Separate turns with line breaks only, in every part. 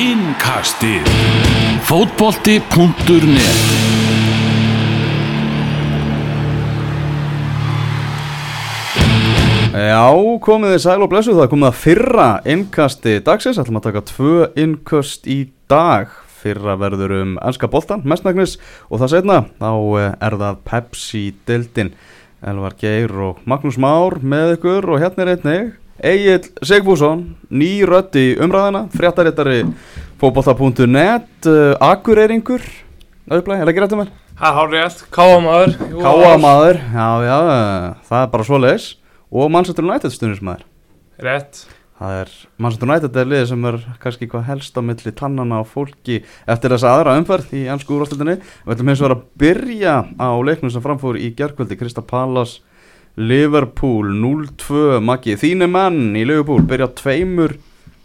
Innkastið. Fótbolti.net
Já, komið þið sæl og blessu það komið að fyrra innkasti dagsins. Ætlum að taka tvö innkast í dag. Fyrra verður um ennska boltan, mestnagnis og það setna þá eh, er það Pepsi Dildin Elvar Geir og Magnús Már með ykkur og hérna er einnig Egil Sigfússon, ný rödd í umræðina, fréttarittari fótbolta.net uh, Akureyringur auðvitað, er það ekki réttum vel?
Það er hálfrið allt, káamaður
Káamaður, já já, eh, það er bara svo leiðis og Manchester United stundismæður
Rétt.
Það er, Manchester United er liðið sem er kannski hvað helst á milli tannana á fólki eftir þessa aðra umferð í ennsku úrvastöldinni. Við ætlum eins og að byrja á leiknum sem framfór í gerkvöldi, Krista Pallas, Liverpool 0-2, Maggi, þínu menn í Liverpool byrja tveimur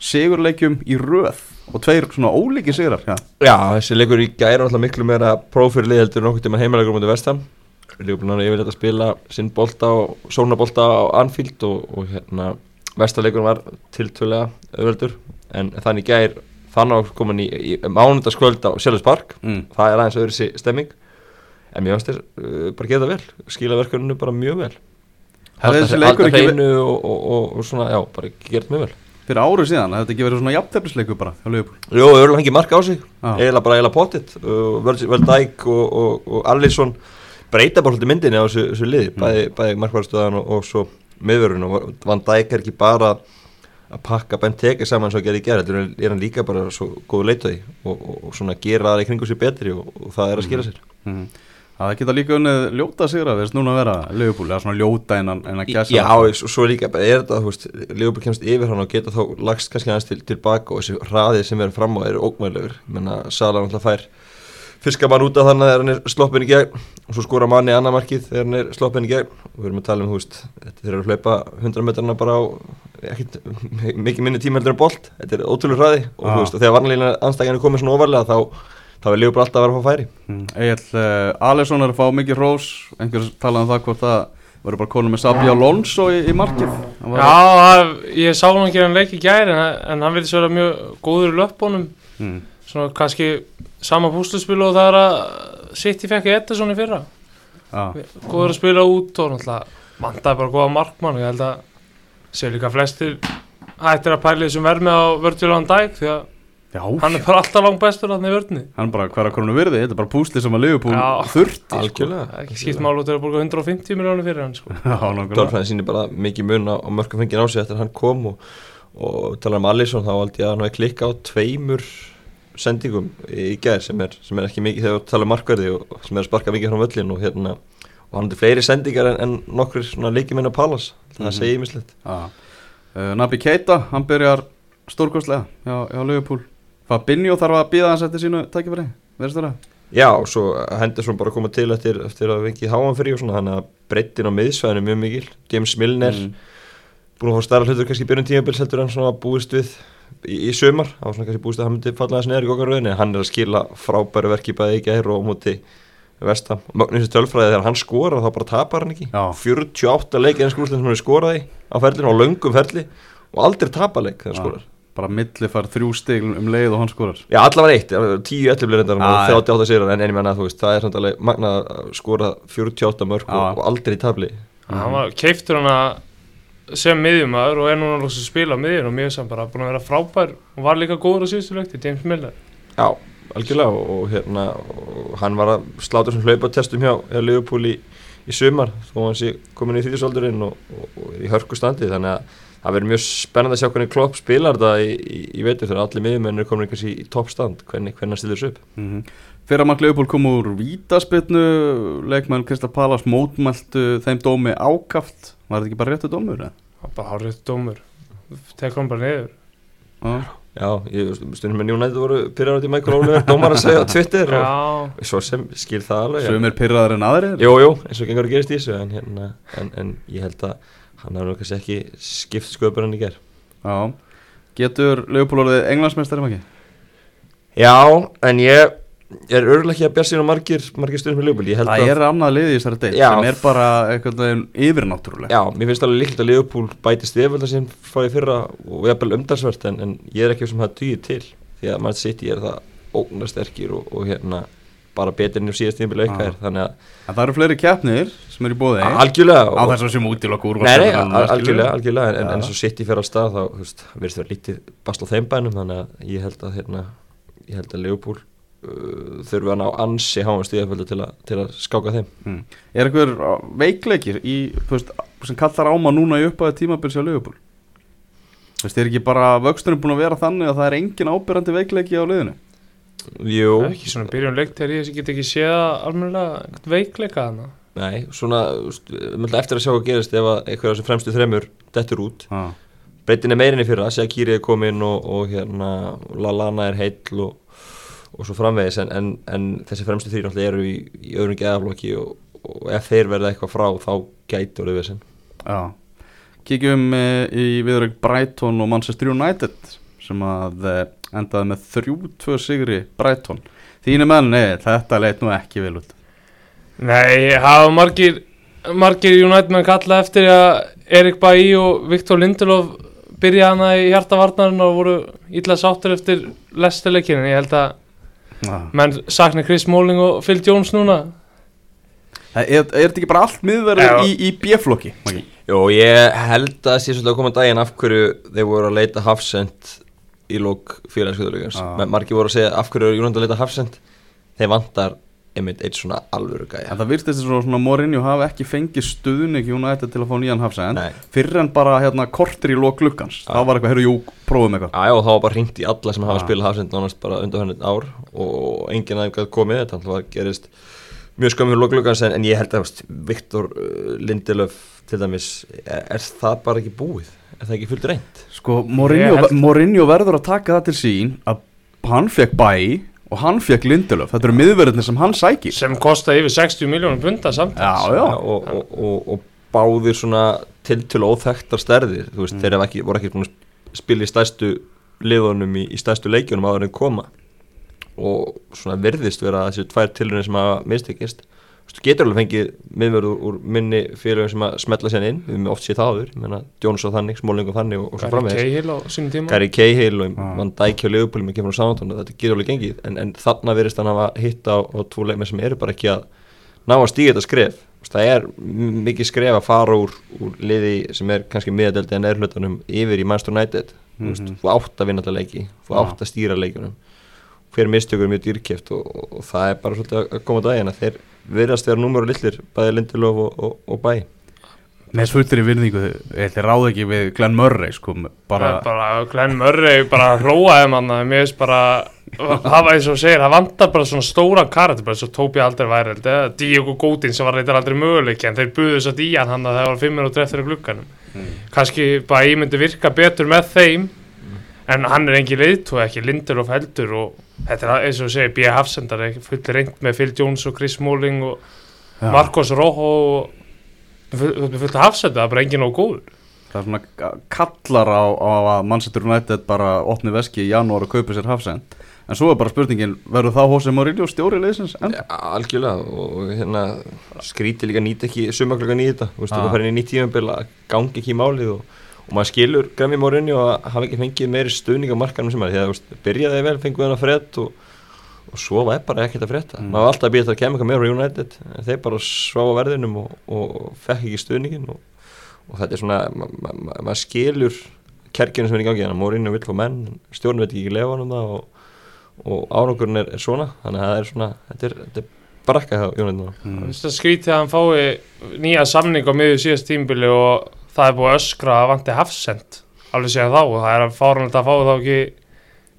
sigurleikjum í röð og tveir svona ólíki sigrar, já.
Já, þessi leikur í gæri er alltaf miklu meira prófyrir heldur en okkur tíma heimalegur mútið vestam Lífbúin er yfirleitt að spila sinn bolta og sónabolta á Anfield og, og hérna vestaleikur var tiltölega öðvöldur en þannig gæri þannig komin í, í mánundaskvöld á Sjálfs Park.
Mm.
það er aðeins öðru stemming. En mér finnst þér uh, bara geta vel. Skila verkefninu bara mjög vel
Hefði þessi leikur
halda
ekki
hreinu og, og, og, og svona, já, bara gert mjög vel.
Fyrir árið síðan, það hefði ekki verið svona jafntefnisleikur bara hjá Liverpool.
Jó, öðrulega hengi marka á sig. Eiginlega bara eiginlega pottitt uh, Vel Dæk og, og, og Allison breyta bara hluti myndinni á þessu, þessu liði bæði, bæði markværstöðan og, og svo miðvörun og Van Dæk er ekki bara að pakka Benteke saman svo að gera í gera, þetta er hann líka bara svo góðu leitaði og, og, og svona gera það í kringu sér betri og, og það er að skila sér.
Mm. Það geta líka unnið ljóta sigra, veist núna að vera Liverpool, eða svona ljóta en, að gæsa.
Já, og svo líka, er þetta, þú veist Leopold kemst yfir hann og geta þá lagst kannski aðeins til, tilbaka og þessi hraðið sem er fram á er ógmæðilegur, menna Sala náttúrulega fær fiskar mann út af þannig þegar hann er sloppin í gegn og svo skora manni annar markið þegar hann er sloppin í gegn og við erum að tala um, þú veist, þetta þeir eru að hlaupa 100 metrarna bara á ekkit, mikið minni tíma heldur en bolt, þetta er ótrúlega hraði og
Ah.
þú veist, þá, er Leopold alltaf að vera að fá færi.
Mm. Egil uh, Alisson er að fá mikið rós einhver talaði um það hvort það verður bara konum með Sabi Alonso í, í markið? Hann var-
Já, það, ég sá hann ekki hann leik í gæri en, en hann vildi vera mjög góður í löppunum.
Mm.
Svona kannski sama púsluspil og það er að City fekk Ederson í fyrra.
Já,
Góður að spila út og náttúrulega vantaði bara góða markmann. Og ég held að sé líka flestir hættir að pæli þessum vermi á Virtualan Dæk því að
já
hann er bara alltaf langt bestur hann í vörni
hann bara hverja krónu virði, þetta er bara púsli sem að Liverpool þurfti sko.
Algjörlega.
Það er ekki skipt mál út að borga 150 miljónir fyrir hann sko.
Dórfræðin sýnir bara mikið mun á, á mörgum fengið á sig eftir að hann kom og, og talar um Alisson þá held ég að hann hafi klikka á tveimur sendingum í gær sem er, sem er ekki mikið þegar við tala um markverði og sem er að sparka mikið frá völlin og hérna og hann er fleiri sendingar en, en nokkur svona leikiminn á Pallas það
Mhm.
segir mislegt
Já. Uh, Nabi Keita, hann byrjar stórkostlega hjá, hjá Liverpool Fabinho þarf að býða hans eftir sínu tækifæri, verðist það?
Já, og svo Henderson bara koma til eftir, eftir að vengið háan fyrir og svona þannig að breyttin á miðsvæðinu er mjög mikil James Milner
Mm.
búin að fá starra hlutur kannski byrjun tímabils heldur en svona búist við í, í sömar, það var svona kannski búist að hann myndi falla þess neður í okkarröðinni, hann er að skila frábæru verki bæði í gær og á móti vestam, Magnús tölfræði þegar hann skorar þá bara tapar hann ekki,
Já.
48 leikir en skrústin sem hann skoraði á ferlinu á löngum ferli og aldrei tapaleik þegar hann
Já.
skorar
Bara milli far þrjú stig um leið og hann skorar.
Já, allavega eitt, 10-11 blir reyndar
Já,
og
já.
38 sérar en enn menna þú veist, það er samt alveg magnað að skora 48 mörg og, og aldrei tapli.
Hann var keiftur hann að sem miðjumæður og er núna loksins að spila á miðjun og mjög sem bara búin að vera frábær og var líka góður á síðustu leikti, James Milner.
Já, algjörlega og, og hérna og hann var að sláta sem hlaupatestum hjá, hjá Liverpool í, í sumar þó hann sé komin í þrýðisaldurinn og, og, og er í hörku standi þannig að það verður mjög spennandi að sjá hvernig Klopp spilar þetta í, í, í veitur þegar allir miðjumenn eru komin kannski í toppstand hvernig, hann stilur þessu upp?
Mm -hmm. Fyrra mark Leopold kom úr vítaspilnu leikmenn Kristal Pallas mótmæltu þeim dómi ákaft. Var þetta ekki bara réttu dómur? eða?
það var bara hárið dómur. Tekur hann bara niður.
Já,
Já, ég stundum með United voru pyrrar út í Michael Oliver, dómar að segja á Twitter og svo sem skil það alveg
Sumir pyrraðar en aðrir.
Jú, jú, eins og gengur að gerist í þessu en, hérna, en, en ég held að hann nú kannski ekki skipt sköpur hann í ger
Já, getur Leopold orðið englandsmeistari ekki?
Já, en ég er örgulega ekki að bjart síðan margir, margir stundum með Leopold Ég
Það
að,
er annað liði í þessari deild
Já.
sem er bara einhvern veginn yfirnáttúrulega
já, mér finnst alveg líkt að Leopold bæti stefölda sem fáið fyrra og jafnvel umdalsvert en, en ég er ekki sem það dugir til því að Manchester City er það ógnasterkir og, og hérna bara betur enn í síðast
Já.
er þannig að
það eru fleiri keppnir sem eru í bóði
algjörlega
Á
og-
þess að sem útilokku úr
Nei, nei, al- algjörlega, algjörlega en, en svo sitt í fyrir á stað þá verðist vera lítið basl á þeim bænum þannig að ég held að hérna, ég held að Leopold uh, þurfi að ná ansi háum stíðaföldu til, til að skáka þeim
mm. Er einhver uh, veikleikir í, veist, sem kallar á maður núna í uppæði tímabils á Leopold? Þú veist, er ekki bara vöxturinn búin að vera þannig að það er engin ábyrrandi veikleiki á liðinu?
Jú,
ekki svona byrjun leikt þegar ég get ekki séð einhvern veikleika hana
nei, svona myndi eftir að sjá hvað gerist ef að af þessum fremstu þremur dettur út.
Ah.
breytin er meirinni fyrir að Shaqiri er komin og, og hérna Lallana er heill og, og svo framvegis en, en, en þessi fremstu þrýr náttúrulega eru í, í öðrum geðaflokki og, og ef þeir verða eitthvað frá þá gæti orðið við
Já, kíkjum uh, í viðrögg Brighton og Manchester United sem að uh, endaði með 3-2 sigri Brighton Þínu menn, nei, þetta leit nú ekki vel út
Nei, hafa margir margir United menn kalla eftir að Erik Bailly og Viktor Lindelof byrja hana í hjartavarnarinn og voru illa sáttur eftir lestileikin en ég held að
ah.
menn sakna Chris Smalling og Phil Jones núna
Er, er þetta ekki bara allt miðverður
Já.
í, í B-flokki? Maggi?
Jó, ég held að sé svolítið að koma daginn af hverju þeir voru að leita hafsend í lók félagskjöðuleikans
Já.
ah. margir voru að segja af hverju Júnand að leita hafsend þeir vantar einmitt eitt svona alvöru gæja
En það virtist þess að Mourinho hafi ekki fengið stuðning United til að fá nýjan hafsend. Fyrir en bara hérna kortir í lók glukkans
Já.
Það var eitthvað, heyrðu, jú, prófum eitthvað
Já, og þá var bara hringt í alla sem hafa spilað hafsend nánast bara undan henni ár og enginn aðeins komið þetta alltaf gerist mjög skömmur lóklugans en, en ég held að Viktor uh, Lindelöf til dæmis er, er það bara ekki búið er það ekki fullt reynd
Sko, Mourinho,
held-
Mourinho verður að taka það til sín að hann fekk bæ og hann fekk Lindelöf Þetta eru miðverðinir sem hann sækir.
Sem kosta yfir 60 miljónum punda samt
Já, já,
og, og, og, og báðir svona til til óþekktar stærðir. Þú veist, þeir hafa ekki, voru ekki að í stærstu liðunum í, í stærstu leikjunum áður en koma. Og svona virðist vera þessi tvær tilrunir sem hafa mistekist getur alveg fengið miðverð úr, minni félögum sem að smetla sér inn. Við erum oft séð það áður, ég meina Jones á þannig Smáling á þannig og, og svo
Gary
framvegis.
Cahill á sínum tíma.
Gary Cahill og
Já.
Van Dijk hjá Leopold með kemur á samantónu, þetta getur alveg gengið. En, en þarna virðist hann hafa hitt á, á tvo leikmenn sem eru bara ekki að ná að stíga þetta skref. Það er mikið skref að fara úr, úr liði sem er kannski miðadeldi en erflutunum yfir í Manchester United. Mm
Mhm.
þú átt að vinna þetta leiki þú átt að stýra leikunum hver mistökur er mjög dýrkjöft og, og, og það er bara svolítið að koma á daginn að þeir virðast þegar númur og lillir bæði Lindelof og, og, og bæ
með fullri virðingu Þeir ráð ekki við Glenn Murray sko, bara,
bara, bara Glenn Murray bara hróaði mann mér finnst bara hafa eins og segir, það vantar bara svona stóran karakter bara eins og Tóbi aldrei væri eða Diogo Gótin sem var reyndar aldrei möguleik en þeir buðu þess að Dían hann að það var 5 minútur eftir glukkanum
Mm.
kannski bara ég myndi virka betur með þeim en hann er engin leiðtú ekki Lindelof heldur og þetta er eins og segir B. Hafsendar er fullt reynd með Phil Jones og Chris Smalling og
Já.
Marcos Rojo og fullt fullt Hafsendar, það er bara engin og góður
Það er svona kallar á, á að Manchester United bara opni veski í janúar og kaupi sér hafsend En svo er bara spurningin, verður það Hosea Mourinho stjóri liðsins? En,
Ja, algjörlega og hérna skríti líka nýta ekki sumaklökan í þetta þú veist, þú farin í nýtt tímabil að gangi ekki í málið og, og maður skilur Grammy Morinni og að hafa ekki fengið meiri stuðning á markanum sem er því að veist, byrjaði vel, fengið hann að frétt og, og svo var bara ekkert að frétta.
Mm.
maður var alltaf að býja það að kemja eitthvað meira á United en þeir bara svá á verðinum og, og fekk ekki stuðningin og, og þetta er svona, ma, ma, ma, maður skilur kerkjunum sem er í gangi, þannig að Morinni vill fá menn stjórn veit ekki lefa hann um það og, og árangurinn er, er svona. Þannig að það er svona, þetta er, þetta er brakka hjá United
mm,
skrítið að hann fái nýja samning á miður síðast tímbili og það er búið að öskra að vanti hafsend alveg séðan þá og það er að fárunlega að fá þá ekki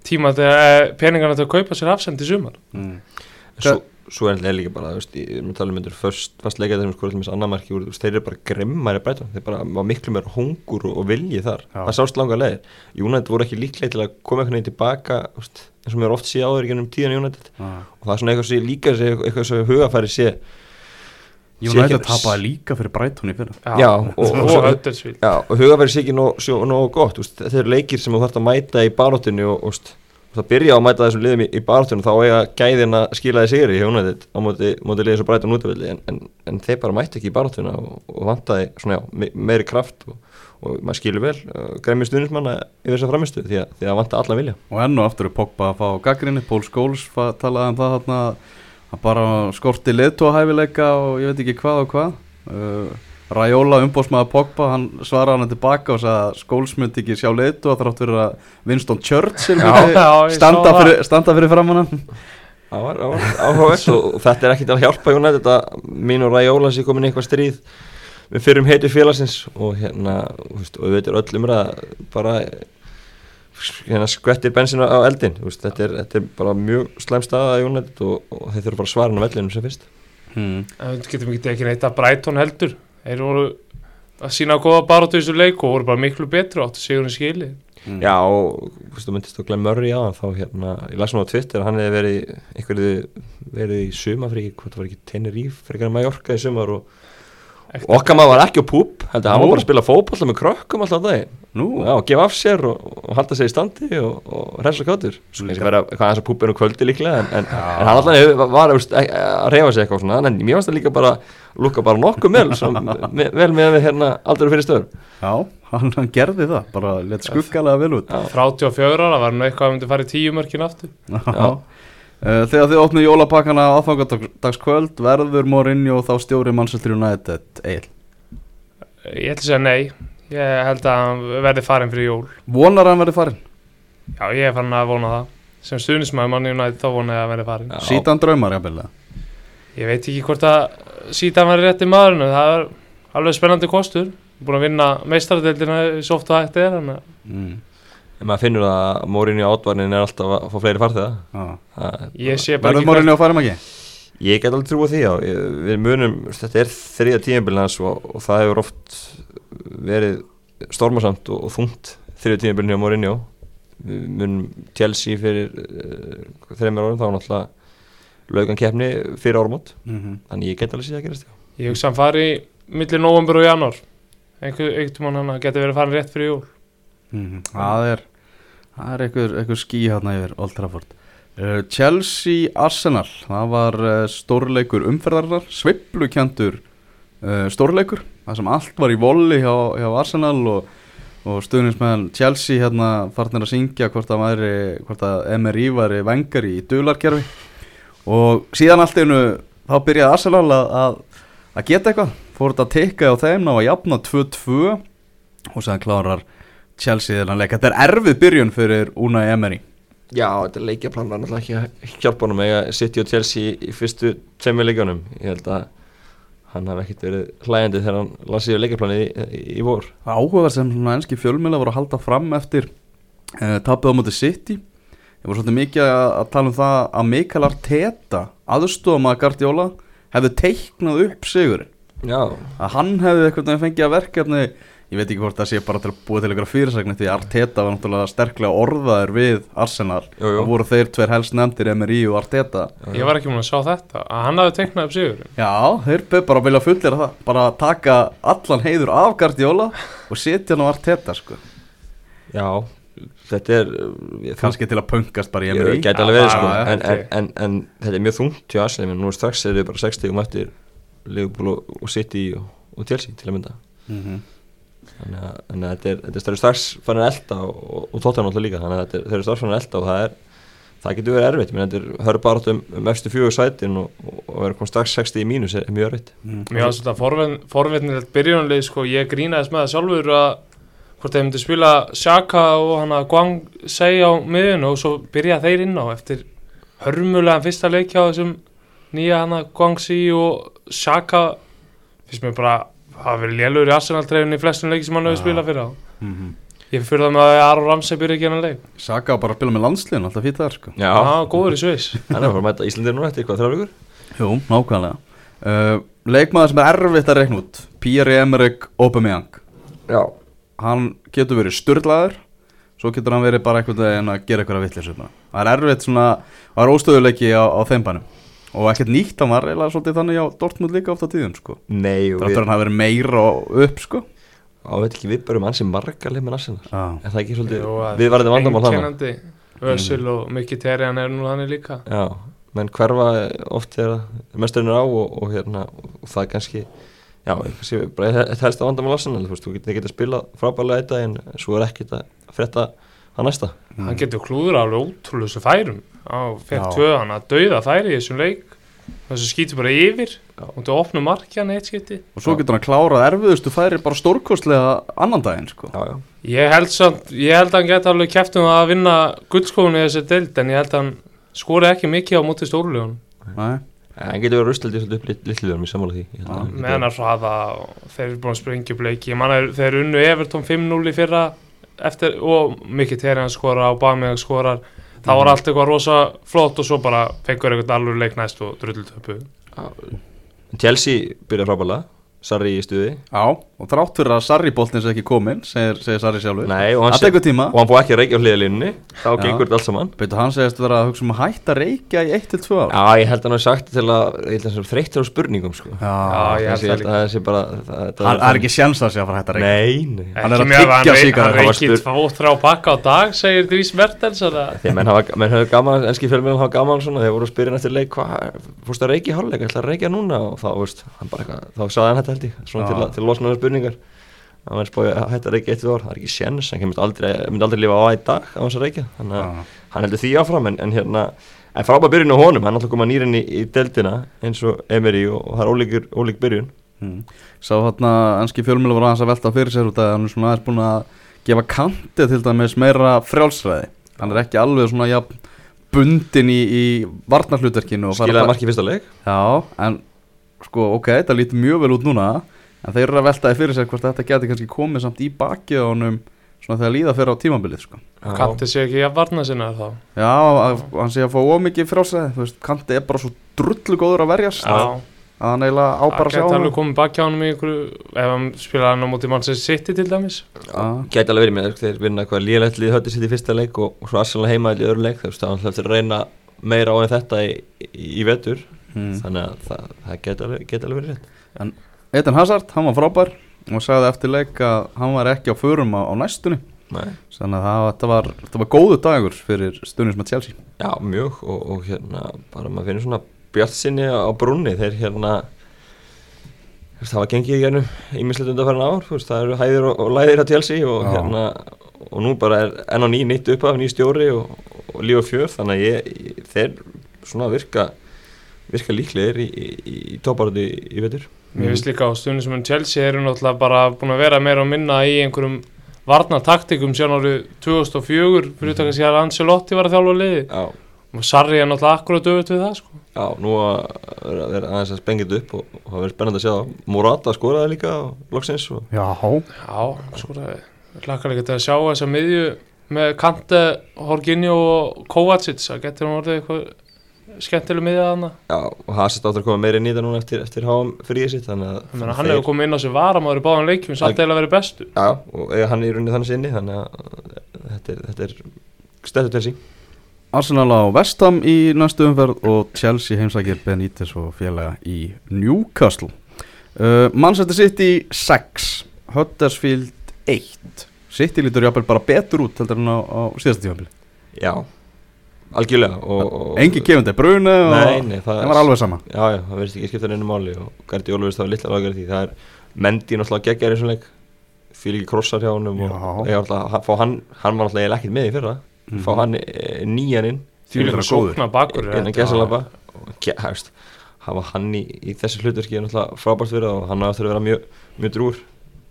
tíma til eh, peningana til að kaupa sér hafsend í sumar
mm.
En svo, svo er það líka bara, þú veist, ég tala um fast leikað þeim sko, allmis annar marki úr, þú veist, þeir eru bara grimmari breytum, þeir bara var miklu meira hungur og, vilji þar,
Já.
það sást langa leið United voru ekki líklega til að koma eitthvað neginn tilbaka, eins og mér oft sé áður í gennum tíðan United
ah.
og það er svona eitthvað sem ég líka sé, eitthvað sem hugafæri sé
United
ekki-
tapaði líka fyrir Brighton í fyrra.
Já, og-
og,
og
og,
Já, hugafæri sé ekki nóg, sjó- nóg gott, þeir eru leikir sem þú þarfst að mæta í baróttinu og, það byrja á að mæta þessum liðum í, í baráttunum þá eiga gæðin að skila þið sigri hjá United á móti, móti liðið svo bræta nútavilli en, en, en þeir bara mætti ekki í baráttuna og, og vantaði svona já, me, meiri kraft og, og maður skilur vel uh, græmi stuðnismanna yfir þess að framistu því að, því að vanta allan vilja.
Og enn og aftur er Pogba að fá gaggrinni, Pól Skóls fa- talaði um það þarna að bara skorti leðtóhæfileika og ég veit ekki hvað og hvað. Uh, Raiola umbósmaður Pogba, hann svaraði hann tilbaka og sagði að Skóls myndi ekki sjá leðtó að þrátt fyrir að Winston Churchill
Já, já,
standa, fyrir, standa fyrir framann hann.
Það var, áhugavert og, þetta er ekki til að hjálpa United þetta mín og Raiola sé komin í eitthvað stríð við fyrum heiti félagsins og hérna, og við veitum öllum að bara hérna skvettir bensin á eldin veist, þetta, er, þetta er bara mjög slæm staða í United og, og þeir þurfa bara að svara hann á vellinum sem fyrst.
Hmm.
En Við getum ekki ekki neitt að Brighton heldur. Þeir voru að sína góða baróttu í þessu leik og voru bara miklu betri áttu sigurinn skili
Hmm.
Já, og þú veist, þú myndist að Glenn Murray á hann þá hérna, ég las nú á Twitter að hann hefði verið einhverju verið í sumafríki, hvað það var ekki Tenerife, frekar Mallorca í sumar og okkar maður var ekki á púp heldur hann var bara að spila fótbolla með krökkum alltaf dagi
Nú,
Já, gefa af sér og, og halda sér í standi og, og reynsla kátur Svo kannski vera hvað þess að púpa inn á kvöldi líklega en, en, en hann alltaf var að reyfa sig eitthvað svona en mér fannst það líka bara lúka bara nokkuð sem, me, vel með við hérna aldrei fyrir stöður
já, hann, hann gerði það bara let skuggalega vel út.
Já.
34 ára var nú eitthvað að myndi fara í tíu mörkin aftur.
Já. Uh, Þegar þið opnið jólapakkana aðfangardagskvöld verður Mourinho þá stjóri Manchester United Egil
Ég ætla að segja nei Ég held að hann verði farin fyrir jól
Vonar hann verði farin?
Já, ég er farin að vona það Sem stuðnismæður manni United þá vona ég að verði farin.
Sítan draumar jafnvel
Ég veit ekki hvort að síta hann rétti maðurinn Það er alveg spennandi kostur Búin að vinna meistaradeildina í soft og hægt er
mm.
en maður finnur að Mórinni á átvarnin er alltaf að fá fleiri farþega
Já.
Það-
Ég sé bara
Verður að fara með ekki?
Ég get alveg trúið því já, Ég- við munum, þetta er þriða hans og, og það hefur oft verið stormasamt og, og þungt þriða tíðanbílinn hjá Mourinho. Við munum Chelsea fyrir uh, þreymur árum þá var náttúrulega laugan keppni fyrir áramót.
Mm -hmm.
þannig ég get alveg síðan að gerast já.
Ég hugsa hann fari millir november og januar einhver, einhvern mann hann geti verið farin rétt fyrir jól.
Mhm. Það er það er einhver, einhver skí hérna yfir Old Trafford Chelsea Arsenal. Það var uh, stórleikur umferðarinnar. Sveiflukjantur uh, stórleikur. Það sem allt var í voli hjá, hjá Arsenal og, og stuðnismenn Chelsea hérna farnir að syngja hvort að, væri, hvort að MRI væri vengar í dularkerfi. Og síðan allt einu þá byrjaði Arsenal að, að, að geta eitthvað. Fór þetta að tekka á þeim ná að jafna 2-2 og séðan klárar Chelsea þennan leik. Þetta er erfið byrjun fyrir Unai Emery
Já, þetta leikjaplan var náttúrulega ekki að hjálpa honum að City og Chelsea í fyrstu tveimur leikjónum ég held að hann hafi ekkert verið hlægjandi þegar hann lasið yfir leikjaplanið í, í, í vor.
Áhugaverð sem svona enski fjölmjöla voru að halda fram eftir uh, tapið á móti City. Ég voru svolítið mikið að, tala um það að Mikael Arteta aðstofum að Guardiola hefði teiknað upp sigurinn.
Já,
að hann hefði eitthvað fengið að verkefni ég veit ekki hvort það sé bara til að búa til einhverja fyrirsækni því Arteta var náttúrulega sterklega orðaður við Arsenal.
Jú, jú.
og voru þeir tveir helst nefndir Emery og Arteta.
Ég var ekki múin að sjá þetta. Að hann hafi teiknað upp sigurinn.
Já, þeir byrð bara að vilja fullir það. Bara að taka allan heiður af Guardiola og setja hann á Arteta sko.
já, þetta er ég,
kannski til að pöngast bara í
Ég
Emery.
gæti alveg verið sko.
já,
en, en,
ok.
en, en þetta er mjög þungt hjá Arsenal menn. Nú strax er þau bara 60 um eftir Liverpool og, og City og, og Chelsea til að mynda.
Mm -hmm.
Þannig að, þannig að þetta er, þetta er stærri strax farin að elda og, og, og tóttan alltaf líka þannig að þetta er, eru strax farin að elda og það er það getur verið erfitt, menn þetta er hörðu bara um, um efstu fjögur sætin og, og, og verður komið strax 60 í mínus er, mjög erfitt.
Mér var svona forvitn, forvitnilegt byrjunarlið sko, ég grínaðist með það sjálfur að hvort þeir myndi spila Shaka og hann að Guang Sei á miðun og svo byrja þeir inn á eftir hörmulegan fyrsta leik hjá þessum nýja hann að Guang Si og Shaka finnst mér bara hafa verið lélur í Arsenal-treyfinu í flestum leiki sem hann hefur spilað fyrir á
Mhm.
ég fyrir það með að Aron Ramsey byrja ekki hann leik.
Saka á bara að spila með landsliðin, alltaf fýtt þar sko.
Já,
Já, góður í Sviss.
Hann er að fara að mæta Íslandir núna eftir hvað þrjá vikur?
Jú, nákvæmlega. Uh, Leikmaður sem er erfitt að reikna út Pierre-Emerick Aubameyang.
Já,
hann getur verið styrlaður svo getur hann verið bara einhvern veginn að gera eitthvað vittlis það er erfitt svona það er óstöðuleiki á, á þeim bænum og ekkert nýtt hann var eiginlega svolítið þannig á Dortmund líka oft á tíðun sko?
Nei og við,
hann hafi verið meira og upp sko?
Á veit ekki við börum ansi marga leið með Arsenal.
Já,
Er það ekki svolítið
Jú, að-
við varðum vandamál þannig
einkennandi. Ösil og Mikki Terrian er nú þannig líka.
Já, menn hverfa oft þegar mesturinn er á og, og hérna og það er kannski já, kannski bara þetta helst að vandamál Arsenal þú veist, þú getur geta spilað frábærlega þetta en svo er ekkert að frétta að næsta.
Hann getur klúður alveg ótrúlega þessu færum. Á fekk
Já.
tvö hann að dauða færi í þessum leik. Þessu skýtur bara yfir. Og þú opnum markjan eitt skipti.
Og svo getur hann klárað erfiðustu færi bara stórkostlega annan daginn sko.
Já, já,
ég held, samt, ég held að hann geta alveg kæft um að vinna guldskóðunni í þessu deild en ég held að hann skori ekki mikið á móti stórlegun
Nei.
en getur verið rustaldi svolítið upp litliðum í sammála því. Held að
hraða og þeir eru búin að sprengja upp leiki. Þeir unnu Everton 5-0 í fyrra eftir, og Mikki Terrian skora og Bameyang skorar það
Mhm.
var allt eitthvað rosa flott og svo bara fengur eitthvað alveg leik næst og drullutöpu.
Chelsea byrja frábærlega Sarri í stuði
Já, og þrátt fyrir að Sarri boltins ekki komin segir, segir Sarri sjálfur.
Nei, og hann,
tíma.
og hann fóð ekki að reykja á hliðalínunni þá
Já.
gengur þetta allt saman.
Beitur, hann segist vera að hugsa um að hætta að reykja í 1-2 ár.
Já, ég held að hann hafi sagt til að ég að þreyttur á spurningum sko.
Já, ég held það
held að það sé bara það,
er ekki sjans að segja að fara að hætta að reykja.
Nei, nei.
Hann er að tyggja
hann,
sígarettur.
hann reykir þrjá pakka á dag segir Dries Mertens að-
Þegar menn hafa gaman, enski fjölmjölum hafa gaman spurningar, hann verður spóið að hætta að reykja eitt við ár, það er ekki sjens, hann kemur aldrei, myndi aldrei lifa á að í dag á hans að reykja, þannig að
Já.
hann heldur því áfram, en, en hérna, en frábæð byrjun á honum, hann alltaf koma nýrinn í, í deildina eins og Emery og, og það er ólíkur, ólík byrjun.
Mm. Sá þarna ennski fjölmjölu var aðeins að velta fyrir sér út að hann er svona aðeins búin að gefa kantið til dæmis meira frjálsræði. Hann er ekki alveg svona ja, bundin í, í varnarhlutverkinu
Skilaði marki fyrsta leik,
Já, en sko ok, en þeir eru að velta því fyrir sér hvort þetta geti kannski komið samt í bakið á honum svona þegar líða fyrir á tímabilið sko.
Kanti sé ekki að varna sinna þá.
Já, að, hann sé að fá ómikið þú veist, kanti er bara svo drullu góður að verjast.
Já,
að hann eiginlega á bara
það
að sjá
geti
hann
alveg komið baki á hann ef hann spilaði hann á móti mannsins City til dæmis.
Já.
Gæti alveg verið með þeir vinna eitthvað lélætt lið hötti sitt í fyrsta leik og, og svo Arsenal heima í öðru leik þegar það er að reyna meira á en þetta í, í, í vetur.
Mm.
þannig að það, það gæti alveg, geti alveg verið rétt
Eden Hazard, hann var frábær og sagði eftir leik að hann var ekki á förum á, á næstunni. Þannig að það, var, þetta var góðu dagur fyrir stundins með Chelsea.
Já, mjög og, og hérna bara maður finnir svona bjart sinni á brunni þeir hérna það var gengið í gernum ímislegt undanfærin ár, veist, það eru hæðir og, og læðir að Chelsea og
Já.
hérna og nú bara er enn á ný nýtt upp af ný stjóri og, og líf og fjör þannig að ég, ég, þeir svona virka virka líklegir í, í, í, tóparöndi í, í vetur
Mér finnst líka á stundin sem en Chelsea eru náttúrulega bara búin að vera meira og minna í einhverjum varnataktikum síðan árið 2004 fyrir utan kannski að Ancelotti var að þjálfa liði
Já,
og Sarri er náttúrulega akkurat dögut við það sko.
já nú að vera vera aðeins að spengja þetta upp og, og það verður spennandi að sjá. Það Morata skoraði líka á loksins og
Já,
Já, sko það hlakka líka til að sjá þessa miðju með Kante, Horginjó og Kovacic, það getur hann orðið eitthvað skemmtileg miðja þarna.
Já, og Hazard áttur að koma meira inn í það núna eftir, eftir háum fríið sitt þannig að
Ég meina, hann hefur komið inn á sig varamáður í báðan leikjum samt eða verið bestu
Já, og hann í rauninni þannig sinni þannig að þetta er, þetta er stættu til sí
Arsenal á Vestham í næstu umferð og Chelsea heimsækir Benítez og félaga í Newcastle. Uh, Manchester City 6 Huddersfield 1 City lítur jáfnvel bara betur út heldur en á, á síðasta tímafili
Já, algjörlega og, og
Engi gefandi bruna og
Nei, nei, það
var alveg sama.
Já, já, það verðist ekki skipta neinu máli og Gardi Ólfurist það var litla lagar því. Það er Mendi náttúrulega geggjar í þessum leik. Fyrir ekki krossar hjá honum og
Já.
eiga alltaf, hann, fá hann, hann var náttúrulega ekkert með í fyrra.
Mhm.
fá hann e, nýjan inn.
Því er það góður.
Sókna bakur
innan gesalapa og ge- það veist, hafa hann í, í þessu hlutverki er náttúrulega frábært fyrir það og hann á eftir að vera mjög, mjög drúr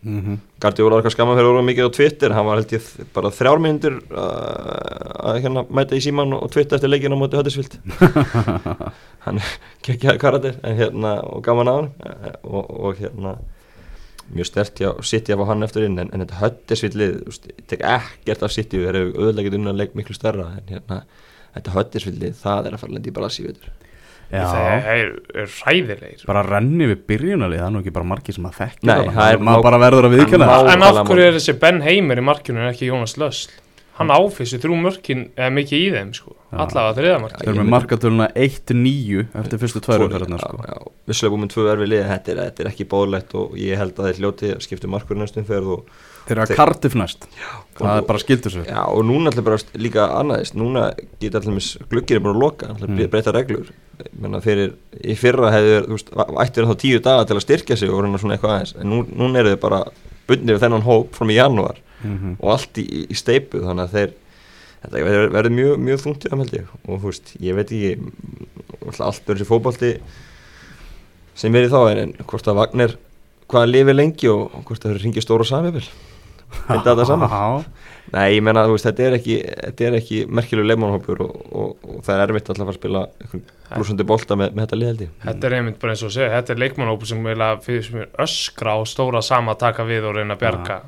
mm -hmm.
Guardiola var eitthvað skamma fyrir orða mikið á Twitter. Hann var held ég bara þrjár myndir uh, að hérna mæta í síman og twitta eftir leikinu á móti Höttisvild hann gekkjaði karakter en hérna og gaman á hann eh, og, og hérna mjög stert hjá City að fá hann eftir inn en, en þetta Höttisvildlið tek ekkert af City við erum auðvitað getið unna leik miklu stærra en hérna þetta Höttisvildlið það er að fara lendi í í vetur
Já,
Það er, er ræðilegir
bara renni við byrjunalið það er nú ekki bara margir sem að þekki
Nei, það er
maður bara verður að viðkjöna
En af hverju er þessi Ben Heimer í markinu en ekki Jónas Lösl? Hann áfissi þrjú mörkin eða mikið í þeim sko. Allavega þriða markin
Þeir eru með markatöluna 1-9 eftir fyrstu tvær umferðarnar sko.
vissulega búin með tvö erfi lið þetta er, þetta er ekki bóðlegt og ég held að þeir hljóti að skipta markur næstum ferð og,
Þeir eru að
Þeir-
Cardiff næst. Það er bara skildur svo
Já, og núna ætla bara líka annaðist Núna geta allir gluggir er búin að loka ætla
Mm.
að breyta reglur. Menna, fyrir, Í fyrra hefur, ættir þá tíu daga til að styrkja sig og reyna svona eitthvað aðeins. En nú, núna eru þau bara bundnir við þennan hóp frá í janúar
Mhm.
og allt í, í steipu þannig að þeir þetta verður, verður mjög, mjög þungt í það held ég. Og þú veist, ég veit ekki allt verður þessi fótbolti sem verið þá en, hvort að Vagner hvaða lifið lengi og, hvort að það ringi stóra samifil þetta þetta saman
Já,
nei, ég menna, þú veist, þetta er ekki þetta er ekki merkilegu leimannhópur og, og, og það er erfitt alltaf að fara að spila blúsandi bolta með, með þetta lið held ég
Þetta er einmitt bara eins og að segja, þetta er leikmannhópur sem fyrir sem er öskra á stóra sama að taka við og reyna að bjarga.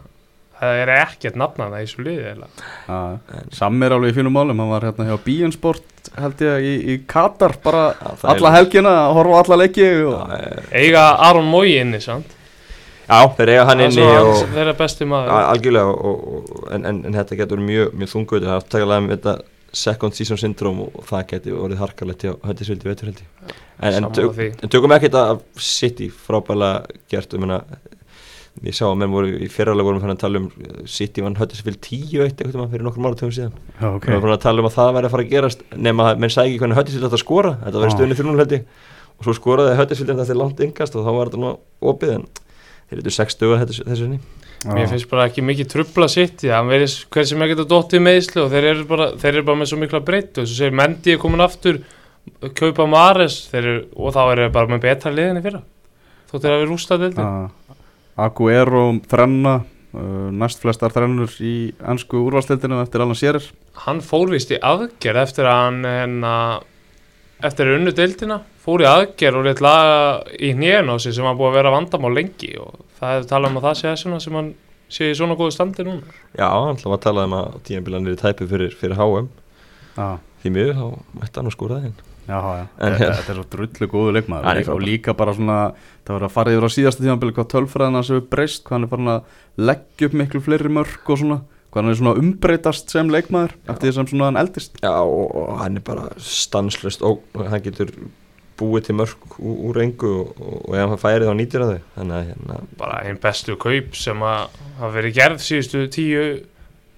Það er ekkert nafnað það í þessu liði eiginlega.
já. Sammi er alveg í fínum málum Hann var hérna hjá Bíinsport held ég í, í Katar bara
Já, það er-
alla helgina að horfa á alla leiki og...
Já,
Eiga Aron Mói inni, sant?
Já, þeir eiga hann
Það er
inni og
hans- þeirra besti maður.
Al- algjörlega og, og, en, en, en þetta getur mjög, mjög þunguð það er aftakallega með þetta second season syndrom og, og það getur orðið harkalegt hjá höndisvildi vetur held ég. En, en, tök, en tökum ekki þetta af City frábælega gert. Um hérna ég sá að menn voru í fyrralega vorum fann að tala um uh, City vann höndisvild 10-1 einhvern veginn fyrir nokkur mára tökum síðan.
Já,
okay.
ok.
Við vorum að tala um að það væri að fara að gerast nema að menn sæki ekki hvernig höndisvild átt að skora. Þetta var
Ah.
stöðunni fyrir núna held ég. Og svo skoraði höndisvild þetta til langt yngast og þá var þetta nú opið en þeir eru 6 stöðu þessu sinni
Mér finnst bara ekki mikið trubla sitt í það, hann verið hver sem ekki að dottið meðislu og þeir eru bara, þeir eru bara með svo mikla breytt og þess að segir Mendi er komin aftur, kaupa Mares þeir eru, og þá eru þeir bara með betra liðinni fyrra. Þótt þeir hafi rústað deildin.
Já. Aguero þrenna uh, næst flestar þrennur í ennsku úrvalstildinu eftir allan sérir
Hann fór vist í aðgerð eftir að hann enna, eftir að unnu deildina, fór í aðgerð og leitt laga í hnén á sig sem hann búið að vera vandamál lengi og það er talað um að það sé þessuna sem hann sé í svona góðu standi núna.
Já, hann var að tala um að tíðanbílan er í tæpu fyrir, fyrir HM
Já,
því miður þá mætti hann að skora það inn
já, já.
En
Þetta,
hérna-
þetta er svo drullu góðu leikmaður
er
og líka bara svona það var að fara yfir á síðasta tímanbili hvað tölfræðina sem við breyst, hvað hann er farin að leggja upp miklu fleiri mörg og svona hvað hann er svona umbreytast sem leikmaður eftir því sem svona hann eldist.
Já, og, og hann er bara stanslöst og hann getur búið til mörg úr, engu og, og, ef hann færið þá nýtir það þau. Þannig að hérna,
Bara einn bestu kaup sem að hafa verið gerð síðustu tíu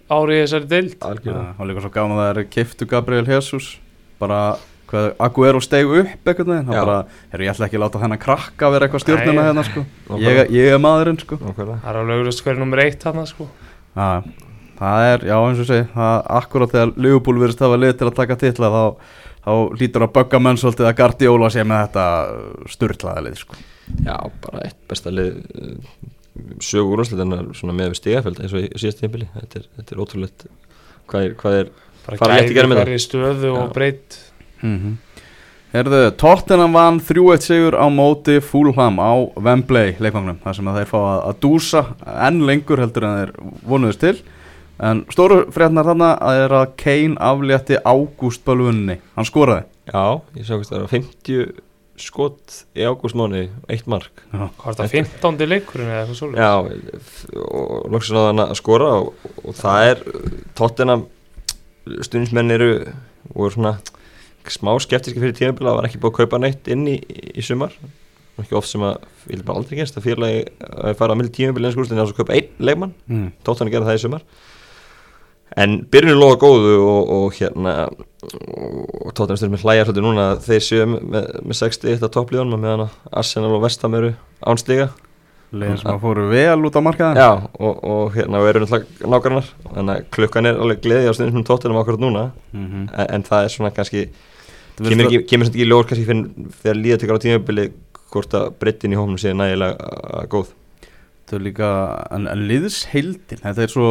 ári í þessari deild.
algjörða
og líka svo gáðan að það er kiftu Gabriel Jesus. Bara hvað Aguero steg upp veginn, hann bara, herru ég ætla ekki að láta þennan krakka vera eitthvað stjórnina hérna sko. Ég, ég er maðurinn sko.
Nákvæmlega.
Það er alveg auðvitað hverju nummer eitt hann sko.
Já, það er, já eins og segi það akkurat þegar Liverpool verðist hafa lið til að taka titla þá, þá lítur að bögga menn svolítið að Guardiola sé með þetta styrlaða lið sko.
Já, bara eitt besta lið uh, sögu úrvarsleitana svona með við stigafjöld eins og í síðast tímpili þetta, er- þetta er ótrúlegt hvað er, hvað er
Bara
Fara létt í
gæði
gerð með
hverju stöðu og
Já.
breytt.
mm Herðu, Tottenham vann 3-1 sigur á móti Fulham á Wembley leikvangnum þar sem að þeir fá að, að dúsa enn lengur heldur en þeir vonuðist til en stóru frétnar þarna að er að Kane aflétti Ágúst Bölvunni, hann skoraði
Já, ég sá hvort það var 50 skot í ágústmáni eitt mark
Hvað er þetta, 15. leikurinn eða eitthvað svolítið?
Já, og loksins náða hann að skora og, og það er tóttina stundismenn eru og svona smá skeptiski fyrir tímabila það var ekki búið að kaupa neitt inn í, í sumar ekki oft sem að, ég vil bara aldrei gerst að félagi að fara að milli tímabila en það er að kaupa einn leikmann,
mm.
tóttina gera það í sumar en byrjunum loða góðu og, og hérna og tóttina stundum með hlæjar svolítið núna. Að þeir séu með, með 61 að topplíðunum meðan að Arsenal og Vestham eru ánstiga
Legin sem að fóru vel út á markaðin
Já, og, og hérna og eru náttúrulega nágrannar. Þannig að klukkan er alveg gleði á stundum tóttunum akkurat núna.
Mm
en, en það er svona kannski kemur, ekki, kemur ekki í ljós kannski finn, þegar líða tekur á tímabili hvort að breyttin í hófnum sé nægilega góð.
Þetta er líka, en, en liðsheildin Þetta er svo,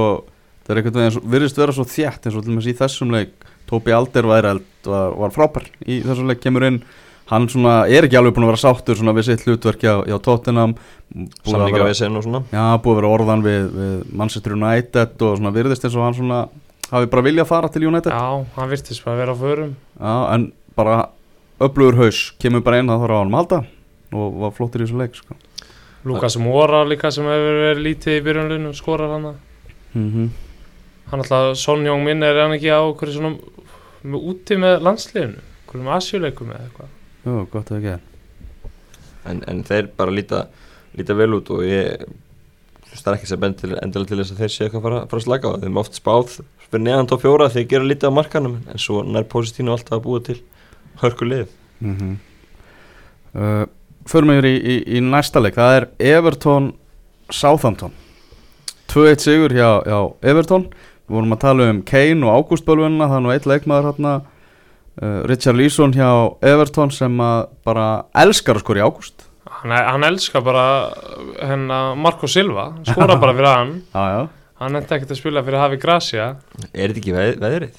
þetta er einhvern veginn virðist vera svo þjætt eins og til dæmis í þessum leik. Tóbi Alderweireld var, var frábær í þessum leik kemur inn. Hann svona er ekki alveg búin að vera sáttur svona við sitt hlutverk hjá, hjá Tottenham. Að
samlinga við sen og svona.
Já, búið að vera orðan við, við Manchester United og svona virðist eins og hann svona hafi bara viljað fara til United. Já,
Já, hann virtist bara að vera á förum.
en bara öflugur haus kemur bara inn það þarf á hann að halda. Og var flottur í þessu leik sko.
Lukas Mora líka sem hefur verið lítið í byrjunlunum skorar hann
mm -hmm.
Hann alltaf, Son Jóng minn er hann ekki á hverju svona með úti með landsliðinu? Hverjum asjuleikum eða eitthvað?
Jú, gott að ekki
en, en þeir bara líta, líta vel út og ég það er ekki sem endilega til þess að þeir séu eitthvað að fara, fara að slaka á það. Þeim er oft spáð fyrir neðan top fjóra þegar gera lítið á markanum en svo nær Positino alltaf að búa til hörku lið.
mm uh, Förum yfir í, í, í næsta leik. Það er Everton Southampton. 2-1 sigur hjá, hjá Everton Við vorum að tala um Kane og Ágústbölvunna Það er nú eitt leikmaður hérna uh, Richard Leeson hjá Everton sem að bara elskar að skora í Ágúst.
Hann, er- hann elskar bara hennar Marco Silva, skora bara fyrir hann.
Já, já,
Hann enda ekkert að spila fyrir Hafi Gracia.
Er þetta ekki veð, veðrið?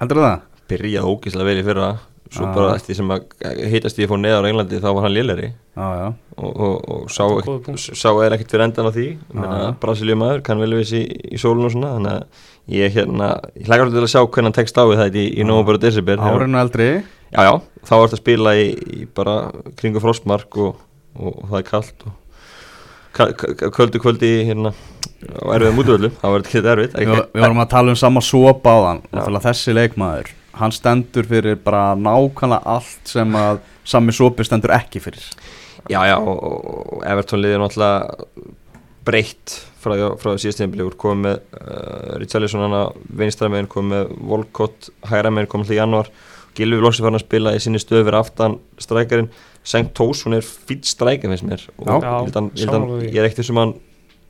heldur það?
Byrjaði ógíslega vel í fyrra, svo
Ah.
bara eftir sem að heitast ég fór neðar á Englandi þá var hann
já,
og, og, og sá, ekkert- sá er ekkert fyrir endan á því.
Ah.
Brasiljum maður, kann vel við þessi í, í sólun og svona þannig að ég hérna, ég hlagar til að sjá hvernig hann tekst á við þetta í, í
Ah.
nóvambur og desember. Þegar-
árinu eldri.
Já, já, þá er þetta að spila í, í bara kringu frostmark og, og, og það er kallt kvöldu kvöldi hérna og erfið þá er þetta ekki erfið
Við, vorum að tala um sama sopa á þann þessi leikmaður Hann stendur fyrir bara nákvæmlega allt sem að sami sopi stendur ekki fyrir.
Já, já, og, Everton liðið náttúrulega breytt frá, því- frá því síðast tíðanbili úr komið með uh, Richarlison hana vinstramegin, komið með Volcott hægramegin, komið til janúar. Gilvi Lossi farin að spila í sinni stöð fyrir aftan strækarinn, Sengt Tós hún er fýtt strækja finnst mér. Og
Já.
held hann, ég, hann, er ekkert sem hann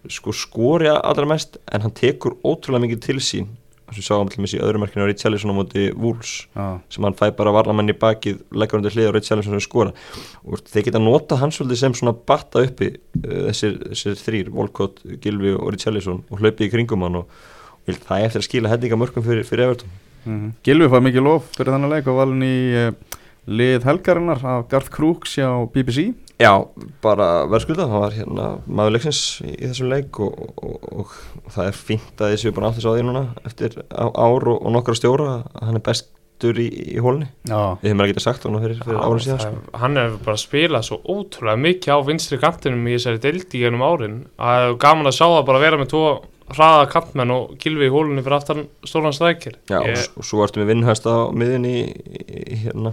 sko skori allra mest en hann tekur ótrúlega mikið til sín að við sáum alltaf í öðrum merkinu á Richarlison á móti Wolves
Já,
sem hann fæ bara varnamenn í bakið leggur undir hlið og Rich Allenson sem skora og þeir geta nota hans svolítið sem svona batta uppi uh, þessir, þessir þrýr Volcott, Gilvi og Rich Allenson og hlaupið í kringum hann og, og það er eftir að skila hendinga mörgum fyrir, fyrir Everton.
Mm Gilvi fær mikið lof fyrir þannig leik og valin í uh, lið helgarinnar af Garth Crooks hjá BBC
Já, bara verðskulda, hann var hérna maður leiksins í, í þessum leik og, og, og, og það er fínt að þessu bara átt þess á því núna eftir á- ár og, og nokkra stjóra að hann er bestur í, í hólni.
Já,
við hefum ekki sagt hann fyrir, fyrir árið síðan
það,
sko.
Hann hefur bara spilað svo ótrúlega mikið á vinstri kantinum í þessari deildi gennum árin. Að það er gaman að sjá það bara vera með tvo hraða kantmenn og gilvi í hólunni fyrir aftan stóran strækir.
Já,
Ég-
og, og svo ertu með vinnhæst á miðinni í, í hérna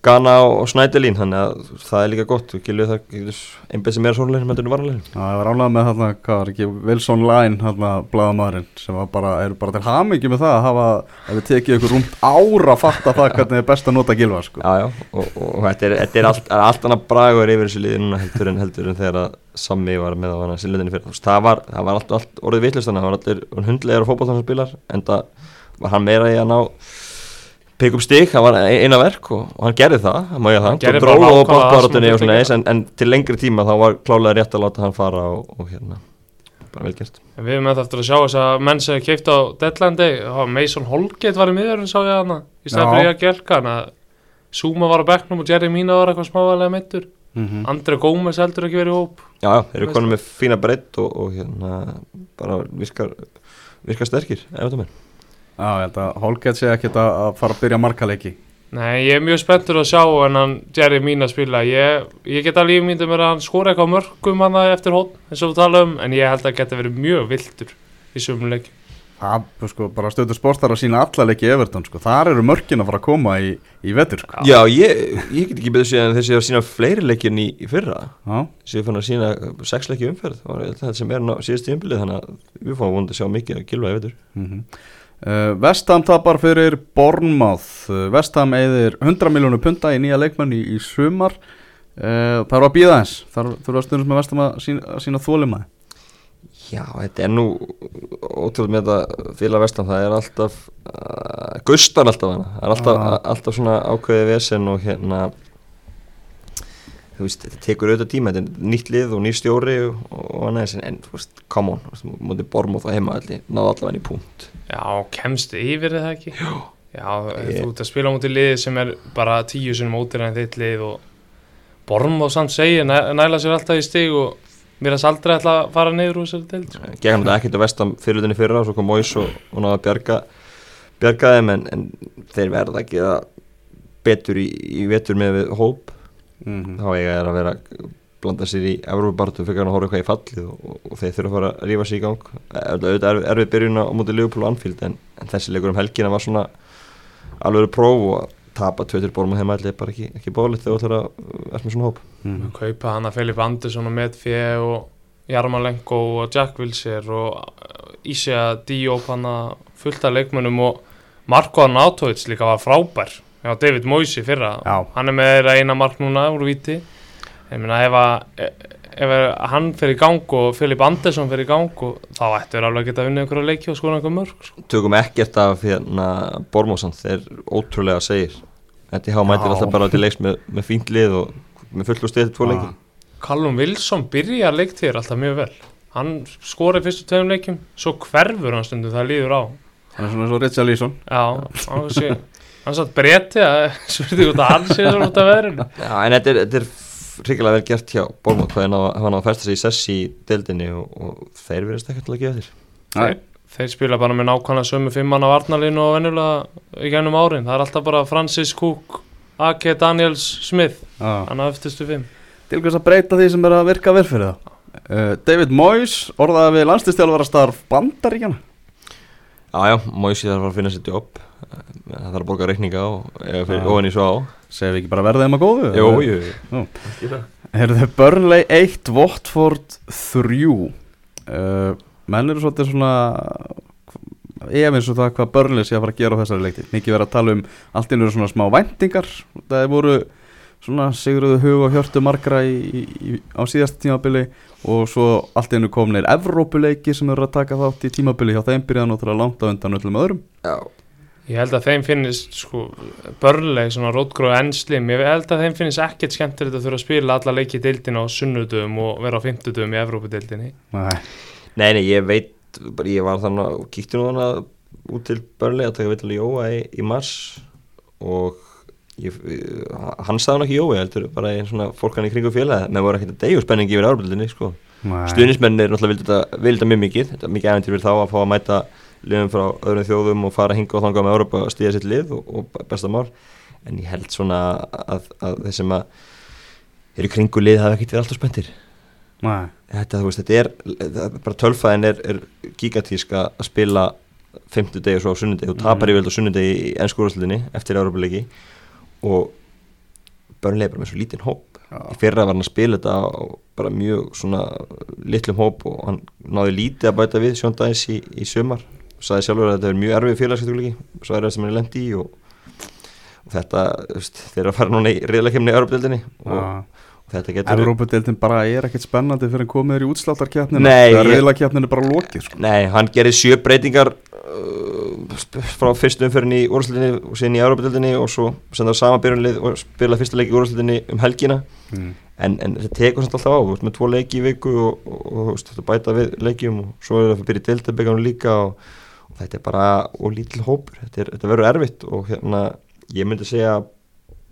Ghana og, Snædelín þannig að það er líka gott og gilvið það getur einbæð sem er svonlegin með þetta varlegin
Já, ég var ánlega með þarna, hvað var ekki, Wilson Line, þarna, blaðamadurinn, sem bara, eru bara til hamingi með það að hafa, að við tekið ykkur rúmt ára að fatta það hvernig er best að nota gilva, sko.
Já, já, og, og, og þetta er, þetta er allt, er allt annað bragur yfir þessu liði núna heldur en heldur en þegar að Sammi var með á hana silendinni fyrir það var, það var allt, allt orðið vitlust þannig það var allir hundlegar og fótballtanarspilar en það var hann meira í að ná peka upp stig, það var eina verk og, og hann gerði það, það að
Hann
það.
Gerði
og
bara
dróð og
það hann
svona
að
eins en, en til lengri tíma þá var klálega rétt að láta hann fara og, og hérna, bara vel gert.
En Við hefum eftir að sjá þess að menn sem keipt á þá Mason Holgate var í miðurinn sá ég hana, í
Já.
stæð fyrir ég að gelka hann að Zuma var á bekknum og Jerry Mina var eitthvað smávælega meittur
Mm
Andre Gómez heldur ekki verið í hóp.
Já, já, þeir eru konum með fína breytt og, og hérna bara virkar, virkar sterkir ef þetta mér
Já, ég held að Holgett sé ekkert að, að fara að byrja markaleiki.
Nei, ég er mjög spenntur að sjá en hann Jerry Mina spila. Ég, ég get alveg ímyndið mér að hann skora eitthvað mörgum hann eftir hótt eins og við tala um en ég held að geta verið mjög viltur í sumum leik
Það, sko, bara stöður sportar að sína alla leiki í Everton, sko. Þar eru mörkin að fara að koma í, í vetur, sko.
Já, ég, ég get ekki betur síðan þessi að sína fleiri leikinn í, í fyrra.
Já,
þessi að fann að sína sex leiki í umferð. Það var sem er ná síðast tímbilið þannig að við fáum vonandi að sjá mikið að gilva yfir
mm uh, Vestham tapar fyrir. Uh, Vestham eðir 100 miljónu punta í nýja leikmann í, í sumar. Uh, það eru að býða eins. Það eru að stundum með Vestham að sína, sína þólimaði.
Já, þetta er nú ótrúlega með þetta félag vestan það er alltaf uh, gustan alltaf hana það er alltaf,
Ah.
alltaf svona ákveðið vesen og hérna þú veist, þetta tekur auðvitað tíma þetta er nýtt lið og nýr stjóri og, og annað en, en þú veist, come on, þú veist, mútið Bormóð og heima allir, náðu allavega í punkt
Já, kemstu yfir er það ekki? Já Já,
Ég-
þú ert að spila á mútið liði sem er bara tíu sinum ótir en þitt lið og Borm og samt segja, næ, næla sér alltaf í stig og mér er aldrei ætla að fara niður úr þessari deild sko.
gegn þetta ekkert að vestam fyrirlutinni fyrra og svo kom Móis og, og náðu að bjarga bjarga þeim en, en þeir verða ekki að betur í, í vetur með við hóp
Mm
þá eiga þeir að vera að blanda sér í Európa-bartu fyrir að horfa eitthvað í fallið og, og þeir þurfa að fara að rífa sér í gang. Auðvitað er erfið byrjun á móti Liverpool og Anfield en, en þessi leikur um helgina var svona alveg próf og að tapa tveitur bólum og heima allir er bara ekki, ekki bólið þegar þú ætlar að vera með svona hóp.
-hmm.
Kaupa hann að Filip Andersson og Medfje og Jarmalenko og Jack Wilshere og Ísja Diop hann að fullt af leikmönnum og Marko Arnautovic líka var frábær. Já, David Moise fyrra.
Já.
hann er með þeirra eina mark núna úr viti ég meina ef að ef hann fer í gang og Filip Andersson fer í gang og þá ættu við alveg að geta vunnið einhverja leiki og skora einhver mörg sko.
Tökum ekkert af hérna Bormósan, þeir ótrúlega segir. Þetta há mætir alltaf bara til leiks með, með fínt lið og með fullu stið tvo leiki.
Callum Wilson byrjar leiktíðir alltaf mjög vel. Hann skorið fyrstu tveim leikjum svo hverfur hann stundum það líður á.
Hann er svona og Richard Leeson.
Já, hann satt breyti að spurði út að hann sé svona út af veðrinu.
Já, en þetta er, þetta er hrikalega vel gert hjá Bormót hvað hann á á að festa sig í sessi í deildinni og, og þeir verðast ekkert til að gefa þér.
Nei.
Þeir spila bara með nákvæmlega sömu fimmann af varnalínu og venjulega í gænum árin. Það er alltaf bara Francis Cook A.K. Daniels Smith hann að öftustu fimm.
Til hvers að breyta því sem er að virka vel fyrir það? Uh, David Moyes orðaði við landslistjálfara starf bandaríkjana
Já, já, Moisi þarf að finna sér jobb. Það þarf að borga reikninga og eða fyrir
Já.
ofan í svo á
segir við ekki bara verðið þeim að góðu
Jú, jú,
Nú.
jú
Herðu þau Burnley 1, Watford 3 uh, Menn eru svolítið svona Ef eins og það hvað Burnley sé að fara að gera á þessari leikti Mikið verið að tala um allt innur svona smá væntingar. Það voru svona sigruðu hug og hjörtu margra í, í, í, á síðasta tímabili og svo allt innur komnir Evrópuleiki sem eru að taka þátt í tímabili hjá þeim byrjaði náttúrulega langt á undan öllum öðrum.
Já,
Ég held að þeim finnist sko börnleg svona rótgróð ennslim ég held að þeim finnist ekkert skemmtilegt að þurfa að spila alla leiki í deildina á sunnudum og vera á fimmtudum í Evrópudeildinni.
Nei,
Nei, nei, ég veit ég var þannig og kíkti nú þannig út til Burnley að taka vital í Jóa í, í mars og ég, hann sagði hann ekki Jói heldur bara einn svona fólk hann í kringu félag menn voru ekkert að deyju spenningi yfir árbildinni sko.
nei.
stuðnismenn er náttúrulega vildi þetta, vildi þetta mjög mikið. Þetta mikið liðum frá öðrum þjóðum og fara að hinga og þanga með Európa og stíða sitt lið og, og besta mál en ég held svona að, að þeir sem að eru í kringu lið hafa ekkert verið alltaf
Nei.
þetta, veist, þetta er, það bara tölfæðin er, er gigatísk að spila fimmtudegi og svo á sunnudegi og tapar
Mhm.
yfirlega á sunnudegi í ennskúrúslutinni eftir Európa-leiki og börnlega bara með svo lítinn hóp
Já.
í fyrra var hann að spila þetta á bara mjög svona litlum hóp og hann náði lítið að bæta við Sjón Dæs í, í sumar og sagði sjálfur að þetta er mjög erfið félagsættúrleiki svo er það sem hann er lendi í og, og þetta, þeir eru að fara núna í riðlakefni í Európa-deildinni og, og þetta getur
Evrópadeildin bara er ekkert spennandi fyrir að komið þér í útsláttarkjapnina
Nei,
þegar reyðlakjapnin er bara lokið sko.
Nei, hann gerir sjö breytingar uh, frá fyrstu umferðinni í úrslutinu og síðan í Európa-deildinni og svo senda á sama byrjunlið og spila fyrsta leik í úrslutinu um helgina
mm.
en, en þetta tekur samt alltaf á, þú veist, með tvo leiki í viku og, og, og þetta bæta við leikjum og svo er það að byrja í deltabyggjum líka og, og þetta er bara og lítil hópur, þetta, er, þetta verður erfitt og hérna, ég myndi segja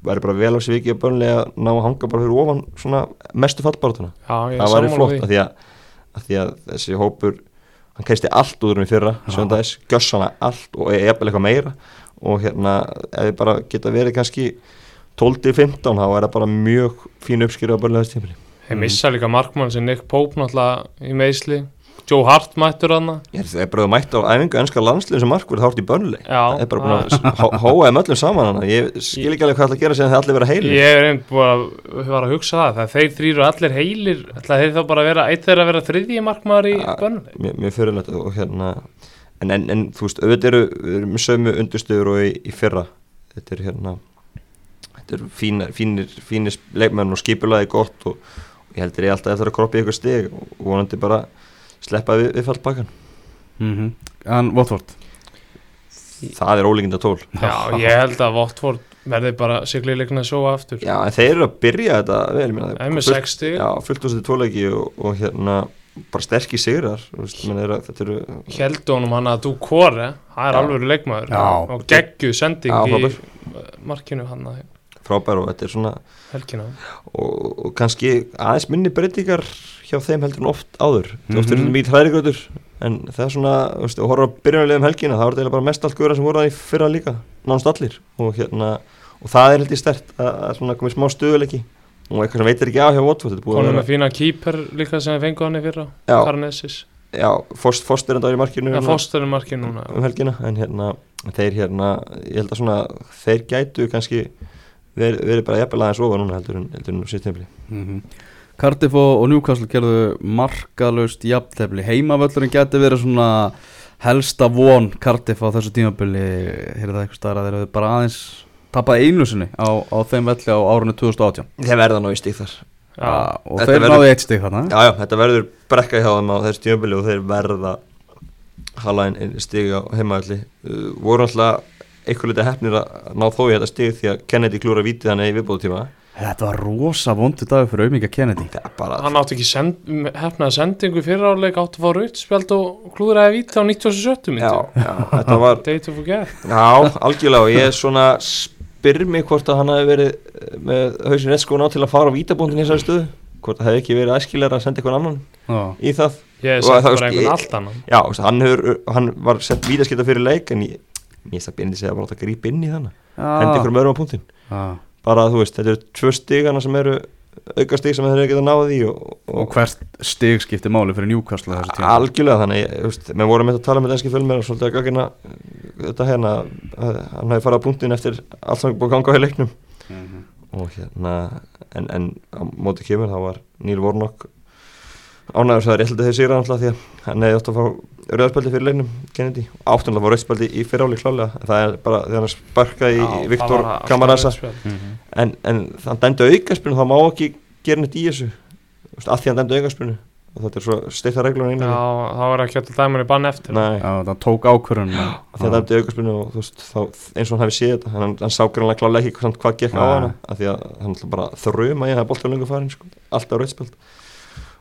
væri bara vel á sig vikið að börnlega að ná að hanga bara fyrir ofan svona mestu
er
það væri flott að því að, að því að þessi hópur hann keisti allt úr um í fyrra
Já.
sjöndagis, gjössana allt og eppil eitthvað meira. Og hérna ef við bara geta verið kannski 12-15 þá er það bara mjög fín uppskýra á börnlega þessi tímili
Þeir missa líka markmann sem Nick Pope náttúrulega í meðsli Joe Hart mættur
er, það er bara að mæta á æfingu ennska landslið sem markverð þá ert í börnlega
Já,
það er bara búin að hó- hóa þeim öllum saman hana. ég skil ekki alveg hvað ætla að gera sem það allir vera heilir.
Ég er einnig búin að, hugsa það Það þeir þrýru allir heilir ætla þeir þá bara að vera, eitt þeirra að vera þriðji markmaður í
Ja.
börnlega
mér, mér fyrir þetta og hérna en, en, en þú veist, auðvitað eru við erum með sömu undurstöður og í, í fyrra. Þetta er hérna þetta eru fínir, fínir, fínir leikmenn og skipulaði gott og, og ég heldur ég alltaf eftir að í eitthvað stig og vonandi bara sleppa við, við fallbakkan
mm En Watford?
Það er ólíkinda tól.
Já, ég held að Votvort verði bara siglilegna að sjóa aftur.
Já, en þeir eru að byrja þetta vel ég meina,
Það er með
fullt-
60
já, fullt úr þessi tvoleiki og, og hérna bara sterkir sigrar þú veist, menn er að, þetta eru
Hjeldu honum hann að þú kore Það er alveg leikmaður
Já.
Og geggju sending
Já,
í markinu hann að
frábær og þetta er svona
helgina
og, og kannski aðeins minni breytingar hjá þeim heldur en oft áður mm -hmm. oft er
Mhm.
þetta mikið hrærigröður en það er svona, þú veist, og horfa byrjunarlega um helgina það var þetta bara mest allt guðra sem voru það í fyrra líka nánast allir og hérna og það er heldur stert að, að svona komið smá stöðuleiki og eitthvað sem veitir ekki á hjá Watford þetta er búið að
Konum
vera,
með fína keeper líka sem við fengum hann í fyrra. Karnesis
já, Fost, Foster enda var í markinu
Já, Foster er markinu núna
um helgina en hérna, þeir hérna ég held að svona, þeir gætu kannski verið, verið bara jafnvel aðeins ofar núna heldur en, heldur en tímabili
mm Cardiff og, og Newcastle gerðu markalust jafntefli. Heimavöllurinn geti verið svona helsta von Cardiff á þessu tímabili. Heyrðu það eitthvað staðar að þeir hefðu bara aðeins tapað einu sinni á, á þeim velli á árunni 2018
Þeir verða ná í stík þar.
Já,
og
Þetta
þeir
verður-
náðu eitt stig þarna
Já, já, þetta verður brekka hjá þeim á þessu tímabili og þeir verða hala inn, inn stig á heimaðalli uh, voru alltaf eitthvað litið hefnir að ná þó í þetta stig því að Kennedy klúra vítið hann í viðbóðtíma
Þetta var rosa vondu dagur fyrir auðmika Kennedy.
Það bara
hann átti ekki send, hefnaði sendingu fyrir áleik átti að fá rautspjald og klúðraði víti á 97.
já, já, þetta var
Day to forget.
Já, algjörlega og ég er svona spyr mig hvort að hann hafi verið eh, með hausin skóna á til að fara á vítabóndin í þessari stöðu. Hvort það hefði ekki verið æskilega að senda einhvern annan
Já,
í það.
Ég
Og
sett bara einhvern allt annan.
Já, hann, hefur, hann var sett vítaskipta fyrir leik en ég, ég veist að byrjandi segja bara að grípa inn í þannig hendi einhverjum öðrum á punktin
Já.
bara að þú veist, þetta eru tvö stigana sem eru auka stig sem þeir eru geta náði í og,
Og hvert stig skipti máli fyrir Newcastle á þessu tíma
algjörlega þannig, þú veist, við vorum með að tala með danski fjölmir og svolítið að gagina þetta hérna, að hann hafi farið á punktin eftir allt sem búið að ganga á í leiknum.
Mhm.
og hérna en, en á móti kemur þá var Níl Vornokk ánægur svo að réttildi þeir sigra náttúrulega því að hann hefði átt að fá rauðspaldi fyrir leiknum Kennedy. Áttunlega fá rauðspaldi í fyriráli klálega. Það er bara þegar hann sparkaði í
það
Viktor
alltaf
Kamarasa.
Mhm.
en, en hann dæmdi aukarspinu þá má ekki gera neitt í þessu. Að því hann dæmdi aukarspinu og þetta er svo steittar reglur
Já, það var ekki alltaf dæman í bann eftir.
Já, það tók ákvörðun
að því hann dæmdi aukarspinu og þú veist, þá, eins og hann hefði séð þetta. Hann, hann sá grannlega klálega ekki hvað, gekk á hana. Að því að hann ætla bara þrjuma í að það er boltið lengur farin sko, alltaf rauðspjöld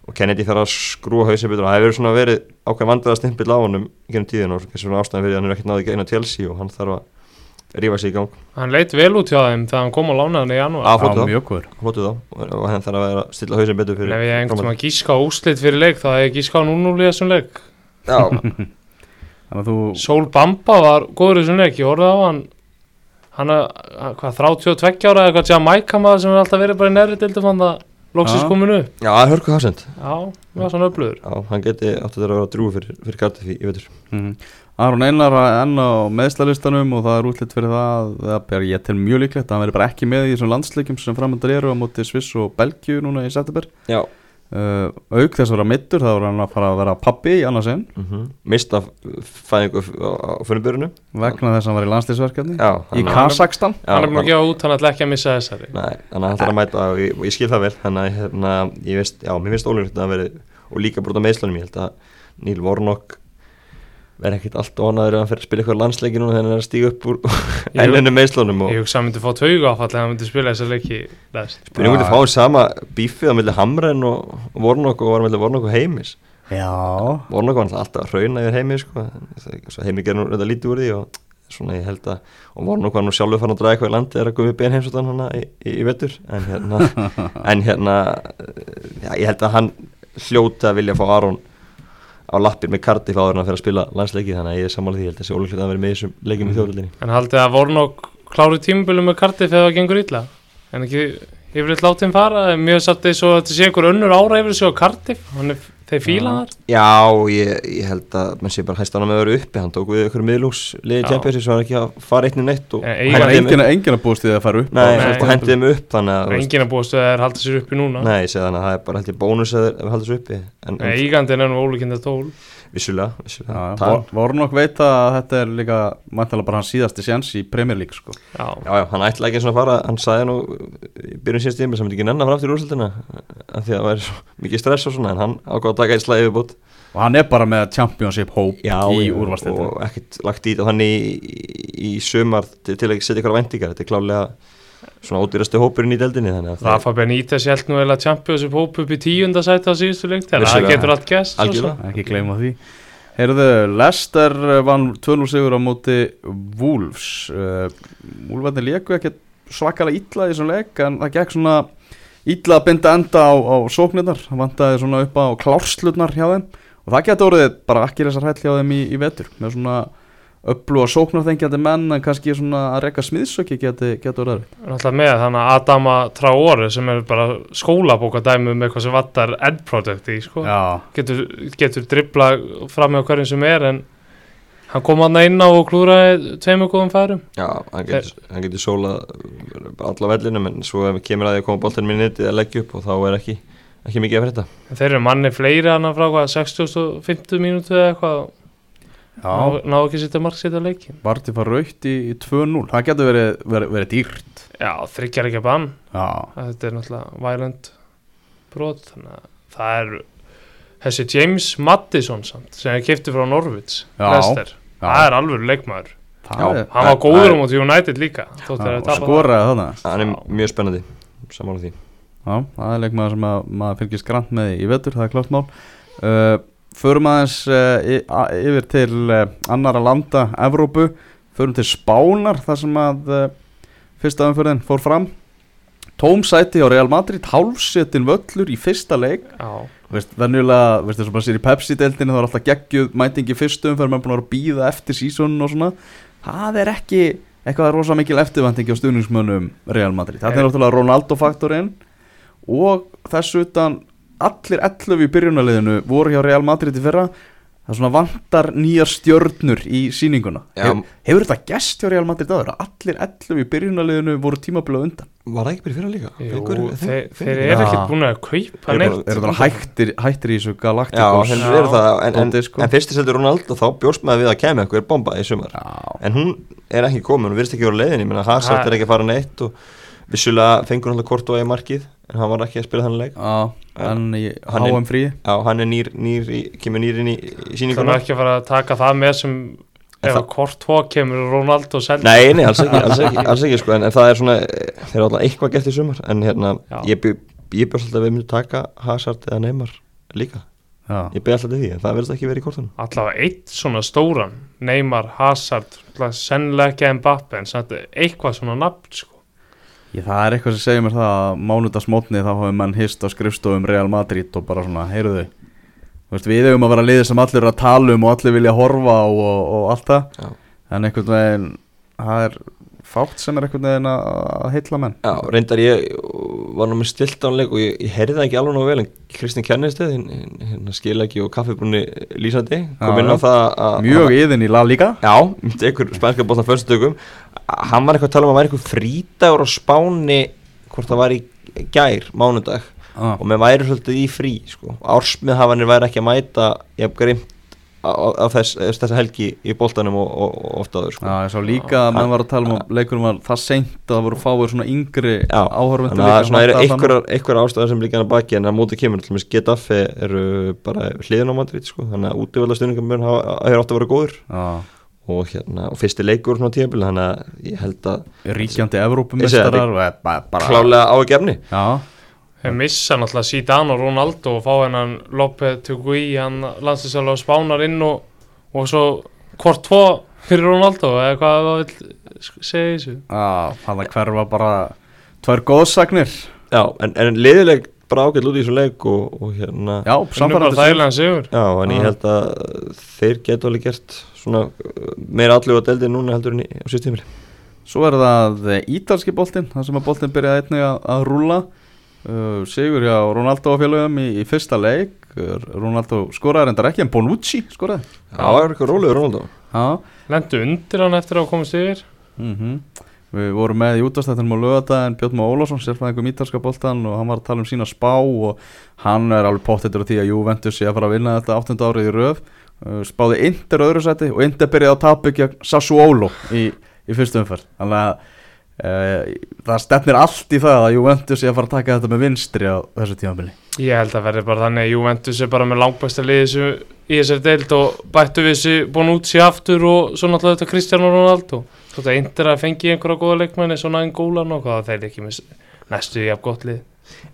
og Kennedy þarf að skrúa hausinn betur. Og það hefur svona verið ákveð vandræða stimpill á honum í gennum tíðin og þessu svona ástæðan fyrir að hann er ekkert náði ekki einu Chelsea og hann þarf að rífa sig í gang.
Hann leit vel út hjá þeim þegar hann kom á lánaðan í janúar.
Á
Já,
flótu þá,
mjög góður.
Flótu þá. Og, og hann þarf að vera að stilla hausinn betur fyrir
Ef ég einhvern tíma gíska úslit fyrir leik þá hefði ég gíska á 0-0 í þessum leik.
Þú
Sól Bamba var góður í þessum leik. Ég horfði á hann. Hann er, hvað, 32 ára eða eitthvað Jamaica maður sem er alltaf verið bara í neðri dildum hann það loksins
Já.
komin upp.
Já, það hörku hafsend
Já, það var svona öflugur.
Já, hann geti átt að vera drúi fyrir, fyrir Cardiff í, í vetur.
Mhm. Aron Einar enn á meðslalistanum og það er útlitt fyrir það það er ég til mjög líklegt að hann veri bara ekki með í þessum landsleikjum sem framöndar eru á móti Sviss og Belgíu núna í september.
Já
uh, auk þess að vera mittur þá er hann að fara að vera pappi í annars enn
mm -hmm. Mista fæðingu á, á funnubyrunu
vegna þess að hann var í landsleisverkefni
Já,
í
hann-
Kazakstan
Hann er búin að gefa út, hann ætla ekki að missa þessari.
Nei, þannig að hann þarf að mæta og ég, ég skil það vel. Þannig að hérna, ég veist, já, mér finnst ólíklegt að veri og líka brúta meðslunum, ég held að Níl Vornokk verði ekkit allt ónaður ef hann fyrir að spila eitthvað landsleiki núna þegar hann er að stíga upp úr enninu meðslunum og
Ég hugsa að hann myndi fá tauga áfall eða hann myndi spila þessa leiki næst.
við myndum fá sama bífið á milli Hamren og, Vornokk og var milli Vornokk og Heimis
Já,
Vornokk var alltaf að hrauna yfir Heimis sko. Svo Heimi gerði nú þetta lítið úr því og svona ég held að og Vornokk var nú sjálfur fann að draga eitthvað í landi þegar að guði ben hana í, í, í vetur en hérna, en hérna já, á lappir með Cardiff áður en að fyrir að spila landsleiki þannig að ég er sammála því, ég held að þessi ólíklegt að vera með þessum leikjum í þjóðlunni
En haldið að Vornok klári tímabölu með Cardiff eða það gengur illa? En ekki yfirleitt láti hann fara Mjög satt eins og þetta sé einhver önnur ára yfir þessu á Cardiff. Hann er, þeir fíla þar
Já, ég, ég held að menn sé bara hæst hann með að vera uppi, hann tók við ykkur miðlús liði
Já.
Champions svo hann er ekki að fara eitt niður neitt og
En
það
eiga-
var
hendiði
engin,
þeim upp-
engin að búast í það að fara upp
Nei, og hendiði þeim upp þannig að, veist,
Engin að búast að þeir halda sér uppi núna.
Nei, ég segi þannig að það er bara held ég bónus að þeir halda þessu uppi
Eigandinn er nú ólíkinda tól.
Vissulega,
voru nokk veita að þetta er líka mæntalega bara hans síðasti séns í Premier League sko.
Já,
Já, já, hann ætlaði ekki eins og að fara, hann sagði nú í byrjun síðan stími sem myndi ekki nenn að fara aftur í úrslutina af því að það væri svo mikið stress og svona en hann ákvað að taka eitt slagi yfirbútt
og hann er bara með championship hóp í úrvastættu
og ekkert lagt í þetta þannig í, sumar til, til að setja ykkur á vendingar, þetta er klálega svona ódýrastu hópurinn í deldinni þannig að
Rafa Benítez held nú eða Champions upp hóp upp í tíunda sæti á síðustu lengt Það
Vissulega.
getur allt gæst
Algjörlega.
ekki gleyma því. Heyrðu, Lester vann 2-0 sigur á móti Wolves. Uh, Wolvarnir léku ekki svakalega illa í þessum leik en það gekk svona illa að binda enda á, á sóknirnar. Það vantaði svona upp á klárslutnar hjá þeim. Og það getur orðið bara ekki þessar hæll hjá þeim í, í vetur. Með svona og sóknarþengjandi menn en kannski svona að rekka smiðsöki getur getur orðið
Náttúrulega með þannig að Adama Traore sem er bara skólabókadæmi um eitthvað sem vantar end product í sko.
Já,
getur, getur dribla fram með hverjum sem er en hann kom hann inn á og klúraði tveimur góðum færum.
Já, hann getur, hann getur sólað bara alla vellinu en svo ef kemur að því að koma boltin minni netið að leggja upp og þá er ekki ekki mikið að fyrir þetta
En Þeir eru manni fleiri hann frá hvað 60-50 mínútu eða eitthvað?
Já,
Ná, ná ekki setja mark setja leikin
Barti fara raukt í, í 2-0 Það getur verið, verið, verið dýrt.
Já, þryggjar ekki að bann.
Já,
Þetta er náttúrulega violent brot Þannig að það er þessi James Madison samt, sem er kiptið frá Leicester.
já.
Það er alveg leikmaður.
Það
Já.
Hann var góður á móti United líka það.
skoraði þannig
hann er mjög spennandi samála því.
Já, það er leikmaður sem að, maður fylgist grant með í vetur, það er klart mál. Uh, Förum aðeins uh, yfir til uh, annara landa Evrópu, förum til Spánar þar sem að uh, fyrsta umförðin fór fram Tómsæti á Real Madrid, hálfsetin völlur í fyrsta leik.
Já,
Veist, venjulega, veist þess að maður sér í Pepsi-deildinu þá er alltaf geggjuð mætingi fyrstu umferð maður er búin að að býða eftir sísónun og svona. Það er ekki eitthvað rosa mikil eftirvæntingi á stuðningsmönnum Real Madrid, þetta er náttúrulega Ronaldo-faktorinn og þess utan allir 11 í byrjunarliðinu voru hjá Real Madrid í fyrra. Það er svona vantar nýjar stjörnur í síninguna
Já.
Hef, hefur þetta gest hjá Real Madrid aður að allir 11 í byrjunarliðinu voru tímabilið á undan
var það ekki bara fyrir líka?
Jú, þeir, þeir
Já.
eru ekkert búin að kaupa neitt
bara-
eru það hættir, hættir í þessu galaktikos
Já.
eru það en, en,
sko.
en fyrst í seldur Ronaldo þá bjóst maður við að kemja eitthvað bomba í sumar
Já,
en hún er ekki komin, hún virðist ekki voru leiðin ég meina Hazard
Ha-
er ekki að fara neitt og vissulega fengur hann hvort og í markið en hann var ekki að spila þannig leik
Já, hann
er-
HM frí
Já, hann er nýr, nýr í, kemur nýr inn í, í
Þannig
sýninguna
ekki að
En
ef
það-
að kort hó kemur Ronaldo selv
Nei, nei, alls ekki, alls ekki, alls ekki sko, en, en það er svona, eh, þeir eru alltaf eitthvað gert í sumar en hérna,
Já.
ég, bjó- ég bjóst alltaf að við myndum taka Hazard eða Neymar líka,
Já,
ég byrja alltaf til því en það verðist ekki verið í kortunum
allavega eitt svona stóran Neymar, Hazard, sennilega ekki Mbappe en samt eitthvað svona nafn sko.
Ég, það er eitthvað sem segir mér það að mánudagsmótni þá hafum mann hist á skrifstofum Real Madrid og bara svona, heyruðu veist, við eigum að vera liðið sem allir eru að tala um og allir vilja horfa á og, og allt það.
Já.
en einhvern veginn það er fátt sem er einhvern veginn að heilla menn.
Já, reyndar ég var nú með stilt ánleik og ég, ég heyrði það ekki alveg nógu vel en Kristinn Kennesteð, hérna skilagi og kaffibrunni lýsandi kom inn á það að
Mjög yðin í La Liga.
Já, einhver spænska bóttan fyrstökum hann var eitthvað að tala um að væri eitthvað frítagur á Spáni hvort það var í gær, mánudag
ah.
og með væri svolítið í frí sko. ársmiðhafanir væri ekki að mæta ég hef grimt á, á þess, þessa helgi í boltanum og, og, og ofta áður sko.
Já, ég sá líka að menn var að tala um að leikunum var það seint að það voru fáir svona yngri
Já,
áhörfundur
þannig að það einhverjar, einhverjar ástæðar sem líka hann að baki en að móti kemur til dæmis Getafe eru bara hliðin á Madrid sko. þannig að útvölda stundingum hefur átt að vera góður
Já,
og, hérna, og fyrsti leikur svona tíðabil þannig að ég held að
ríkjandi Evrópumestarar og er
klálega á að gefni
Já,
þeir missa náttúrulega Zidane og Ronaldo og fá hennan Lopetugui hann landsinsæla á Spánar inn og, og svo hvort tvo fyrir Ronaldo eða hvað það vil segja þessu?
Já það að hverfa bara tvær góðsagnir
Já, en, en liðileg bara ágætt út í þessu leik og, og hérna.
Já, samfærandi sigur.
Já, en ég
Já.
held að þeir geta alveg gert svona uh, meira allu á deildin núna heldur en í, á síðstímili
Svo er það eh, ítalski boltinn, þar sem að boltinn byrjaði einnig að, að rúla uh, Sigur hjá Ronaldo á félögum í, í fyrsta leik. Ronaldo skoraði reyndar ekki en Bonucci skoraði.
Það var eitthvað rólegur Ronaldo.
Já,
lendu undir hann eftir að komast yfir?
Mm Við vorum með í útastættinum á lögadaginn Björn Má Ólafsson, sérfæðingum ítalska boltan og hann var að tala um sína spá og hann er alveg pottitur á því að Juventus sé að fara að vinna þetta 8. árið í röð. Uh, spáði Inter öðru seti og Inter byrjaði að tapa gegn Sassuolo í, í fyrstu umferð. Þannig að það stefnir allt í það að Juventus sé að fara að taka þetta með vinstri á þessu tímabili.
Ég held að verði bara þannig að Juventus er bara með langbæsta liði í þessari deild og bættu við þessi Bonucci aftur og svo náttúrulega þetta Cristiano Ronaldo. Svo þetta Inter að fengi einhverja góða leikmenni svona en gólan og hvað þeir ekki með næstu í af gott lið.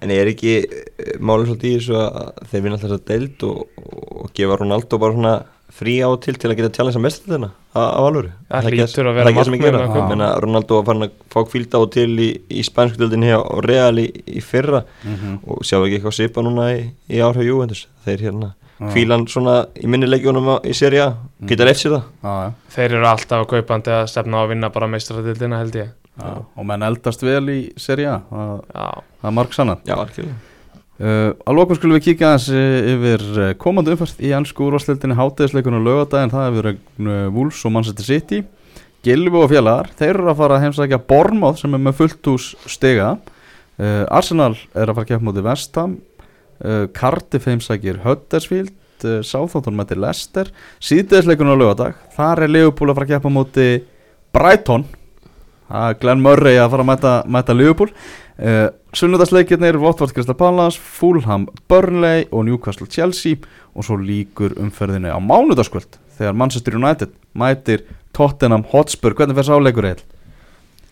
En ég er ekki uh, málið svolítið í þessu að þeir vinna alltaf þessa deild og, og gefa Ronaldo bara svona frí á til til að geta tjálins að mesta þetta af alvöru.
Það hlýtur að vera
Menna, Ronaldo var farin að fá kvílda á til í, í spænsku deildin hér og Real í, í fyrra.
Mm -hmm.
og sjá ekki eitthvað svipa núna í, í árhau Juventus. Þeir hérna kvílan svona í minni leikjónum á- í seri A. Geta leift sér það.
Já, já,
Þeir eru alltaf að kaupandi að stefna á að vinna bara meistaradildina held ég.
Já. og menn eldast vel í seri A. Það, er marg sannan
Já, algjörlega
Uh, að lokum skulum við kíkja aðeins uh, yfir uh, komandi umfært í ennsku úrvarsleildinni hátæðisleikunum lögadaginn, það hefur uh, Wolves og Manchester City. Gilvi og félagar, þeir eru að fara að heimsækja Bormóð sem er með fullt hús stiga. Uh, Arsenal er að fara að keppa móti Vestham Cardiff heimsækir Huddersfield. Southampton mæti Leicester. Síðdeðisleikunum á lögadag þar er Liverpool að fara að keppa á móti Brighton það er Glenn Murray að fara að mæta, mæta Liverpool. Uh, Sunnudagsleikirnir Watford Crystal Palace, Fulham Burnley og Newcastle Chelsea. Og svo líkur umferðinni á mánudagskvöld þegar Manchester United mætir Tottenham Hotspur, hvernig fer sáleikur eil?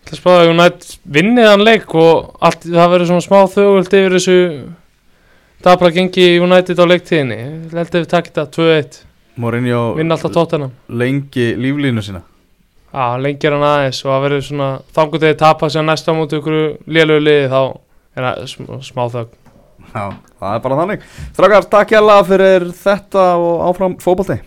Það spáði að United vinnið hann leik og allt, það verður svona smá þögult yfir þessu dabra gengi United á leiktíðinni. Ég held að við takit það 2-1
Mourinho lengi líflínu sína
Já, lengi er hann aðeins og það verður svona þangur þegar tapa sér næsta mútið ykkur lélögu liði þá er það sm smá þögg
Já, það er bara þannig. Strákar, takk hjá fyrir þetta og áfram fótbolti